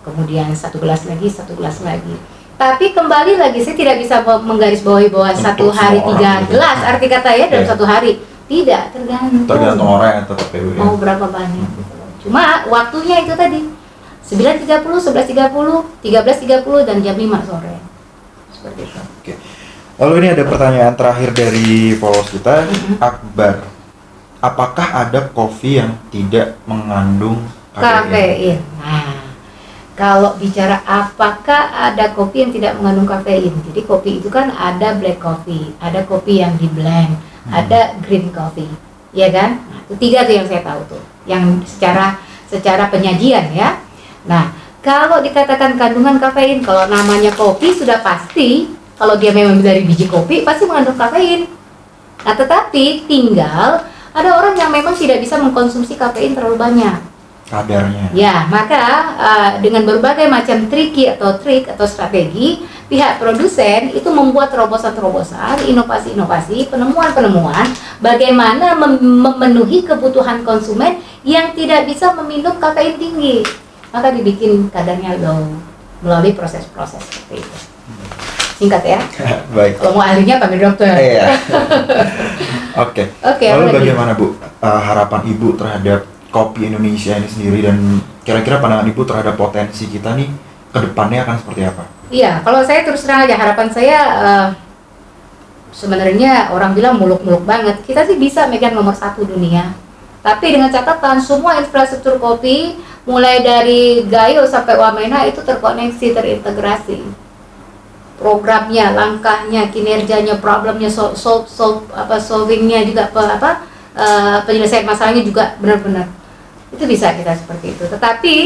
Kemudian satu gelas lagi satu gelas lagi tapi kembali lagi saya tidak bisa me- menggarisbawahi bahwa satu hari tiga gitu. gelas arti kata ya dalam Iya. satu hari tidak tergantung Tergantung orang yang tetap PW. ya. mau berapa banyak. Cuma waktunya itu tadi 9.30, 11.30, 13.30 dan jam 5 sore. Seperti itu. Oke. Lalu ini ada pertanyaan terakhir dari followers kita, Mhm. Akbar. Apakah ada kopi yang tidak mengandung kafein? Kafein. Nah, kalau bicara apakah ada kopi yang tidak mengandung kafein. Jadi kopi itu kan ada black coffee, ada kopi yang di blend, Hmm. ada green coffee. Ya kan? Nah, itu tiga tuh yang saya tahu tuh. Yang secara secara penyajian ya. Nah, kalau dikatakan kandungan kafein, kalau namanya kopi sudah pasti kalau dia memang dari biji kopi pasti mengandung kafein. Nah, tetapi tinggal ada orang yang memang tidak bisa mengkonsumsi kafein terlalu banyak. Kadarnya. Ya, maka uh, dengan berbagai macam triki atau trik atau strategi, pihak produsen itu membuat terobosan-terobosan, inovasi-inovasi, penemuan-penemuan bagaimana mem- memenuhi kebutuhan konsumen yang tidak bisa meminum kafein tinggi. Maka dibikin kadarnya low melalui proses-proses seperti itu. Singkat ya. Baik. Kalau mau ahlinya panggil dokter. Iya. Oke. Oke, Lalu bagaimana Bu uh, harapan Ibu terhadap kopi Indonesia ini sendiri dan kira-kira pandangan Ibu terhadap potensi kita nih ke depannya akan seperti apa? Iya, kalau saya terus terang aja harapan saya eh, sebenarnya orang bilang muluk-muluk banget. Kita sih bisa megang nomor satu dunia Tapi dengan catatan semua infrastruktur kopi mulai dari Gayo sampai Wamena itu terkoneksi, terintegrasi. Programnya, langkahnya, kinerjanya, problemnya, sol, sol, sol, apa solvingnya juga apa uh, penyelesaian masalahnya juga benar-benar itu bisa kita seperti itu. Tetapi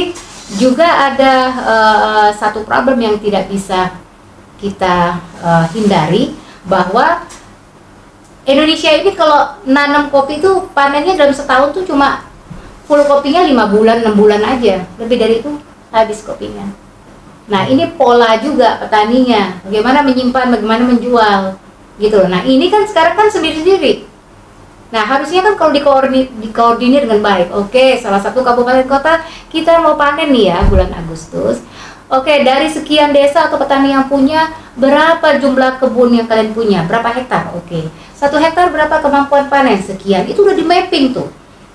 juga ada uh, satu problem yang tidak bisa kita uh, hindari bahwa Indonesia ini kalau nanam kopi itu panennya dalam setahun tuh cuma full kopinya lima bulan enam bulan aja. Lebih dari itu habis kopinya. Nah ini pola juga petaninya. Bagaimana menyimpan bagaimana menjual gitu loh. Nah ini kan sekarang kan sendiri sendiri nah harusnya kan kalau dikoordinir, dikoordinir dengan baik oke salah satu kabupaten kota kita mau panen nih ya bulan Agustus Oke, dari sekian desa atau petani yang punya, berapa jumlah kebun yang kalian punya? Berapa hektar? Oke. Satu hektar berapa kemampuan panen? Sekian. Itu udah di mapping tuh.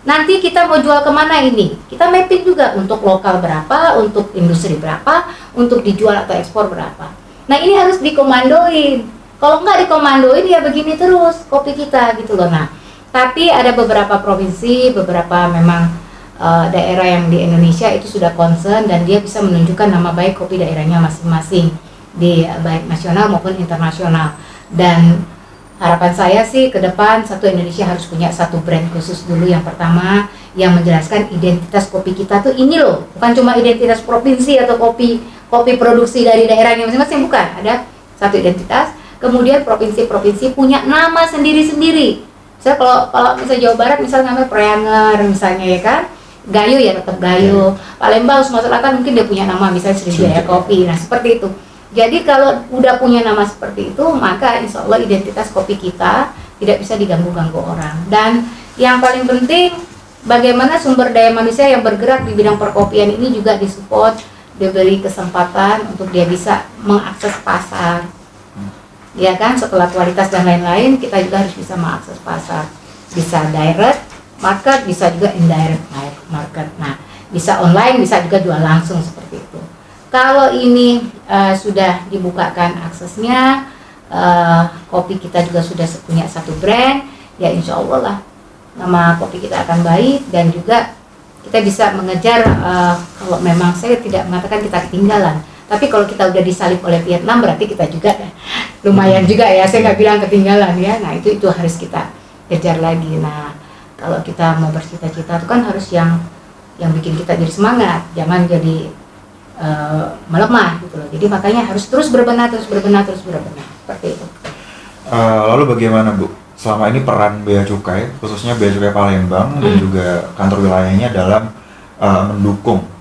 Nanti kita mau jual ke mana ini? Kita mapping juga untuk lokal berapa, untuk industri berapa, untuk dijual atau ekspor berapa. Nah ini harus dikomandoin. Kalau nggak dikomandoin ya begini terus kopi kita gitu loh. Nah, tapi ada beberapa provinsi, beberapa memang uh, daerah yang di Indonesia itu sudah concern dan dia bisa menunjukkan nama baik kopi daerahnya masing-masing di uh, baik nasional maupun internasional. Dan harapan saya sih ke depan satu Indonesia harus punya satu brand khusus dulu yang pertama yang menjelaskan identitas kopi kita tuh ini loh. Bukan cuma identitas provinsi atau kopi kopi produksi dari daerahnya masing-masing bukan. Ada satu identitas kemudian provinsi-provinsi punya nama sendiri-sendiri saya kalau kalau misalnya Jawa Barat misalnya namanya Preanger misalnya ya kan Gayo ya tetap Gayo. Yeah. Palembang Sumatera Selatan mungkin dia punya nama misalnya Sriwijaya Kopi. Nah seperti itu. Jadi kalau udah punya nama seperti itu, maka insya Allah identitas kopi kita tidak bisa diganggu-ganggu orang. Dan yang paling penting, bagaimana sumber daya manusia yang bergerak di bidang perkopian ini juga disupport, diberi kesempatan untuk dia bisa mengakses pasar. Ya kan, setelah kualitas dan lain-lain, kita juga harus bisa mengakses pasar. Bisa direct, market bisa juga indirect market. Nah bisa online bisa juga jual langsung seperti itu. Kalau ini uh, sudah dibukakan aksesnya uh, kopi kita juga sudah punya satu brand ya insya Allah lah nama kopi kita akan baik dan juga kita bisa mengejar uh, kalau memang saya tidak mengatakan kita ketinggalan tapi kalau kita udah disalip oleh Vietnam berarti kita juga lumayan juga ya. Saya nggak bilang ketinggalan ya. Nah itu itu harus kita kejar lagi. Nah kalau kita mau bercita-cita itu kan harus yang yang bikin kita jadi semangat. Jangan jadi uh, melemah gitu loh. Jadi makanya harus terus berbenah terus berbenah terus berbenah. Seperti itu. Uh, lalu bagaimana bu? Selama ini peran bea cukai khususnya bea cukai Palembang hmm. dan juga kantor wilayahnya dalam uh, mendukung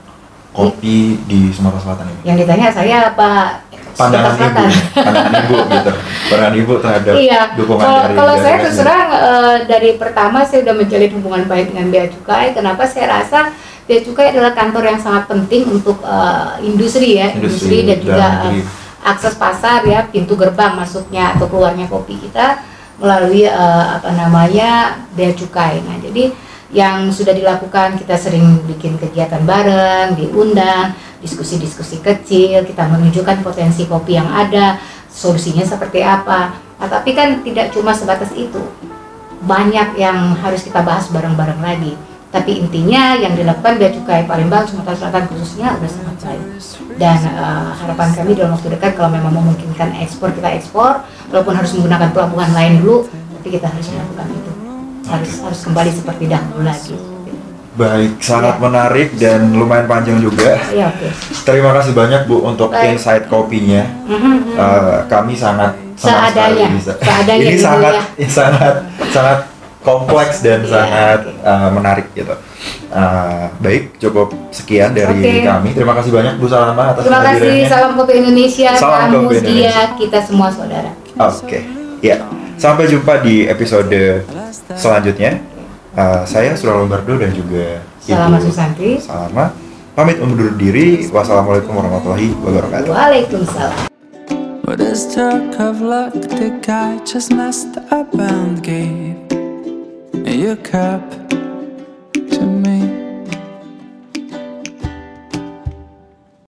kopi di Sumatera Selatan ini yang ditanya saya apa pandangan ibu, pandangan ibu gitu, pandangan ibu terhadap iya. dukungan kalau, dari kalau saya terus terang uh, dari pertama saya sudah menjalin hubungan baik dengan bea cukai. Kenapa saya rasa bea cukai adalah kantor yang sangat penting untuk uh, industri ya, industri, industri dan juga uh, akses pasar ya, pintu gerbang masuknya atau keluarnya kopi kita melalui uh, apa namanya bea cukai. Nah jadi yang sudah dilakukan kita sering bikin kegiatan bareng, diundang diskusi-diskusi kecil, kita menunjukkan potensi kopi yang ada, solusinya seperti apa. Nah, tapi kan tidak cuma sebatas itu. Banyak yang harus kita bahas bareng-bareng lagi. Tapi intinya yang dilakukan Bea Cukai Palembang, Sumatera Selatan khususnya sudah sangat baik. Dan uh, harapan kami dalam waktu dekat kalau memang memungkinkan ekspor kita ekspor, walaupun harus menggunakan pelabuhan lain dulu, tapi kita harus melakukan itu. Harus harus kembali seperti dahulu lagi. Baik, sangat ya. menarik dan lumayan panjang juga. Ya, okay. Terima kasih banyak Bu untuk Baik. insight kopinya. Mm-hmm. Uh, kami sangat senang sekali bisa. Seadanya Ini sangat ya. sangat sangat kompleks dan ya, sangat okay. uh, menarik gitu. Uh, baik, cukup sekian dari okay. kami. Terima kasih banyak Bu Salama atas Terima kasih. Salam kopi Indonesia. Salam kopi Indonesia. Kita semua saudara. Oke, okay. ya. Sampai jumpa di episode selanjutnya. Uh, saya Surah Lombardo dan juga Salama Susanti. Salama. Pamit undur diri. Wassalamualaikum warahmatullahi wabarakatuh. Waalaikumsalam. Of luck? The guy just messed up and gave your cup.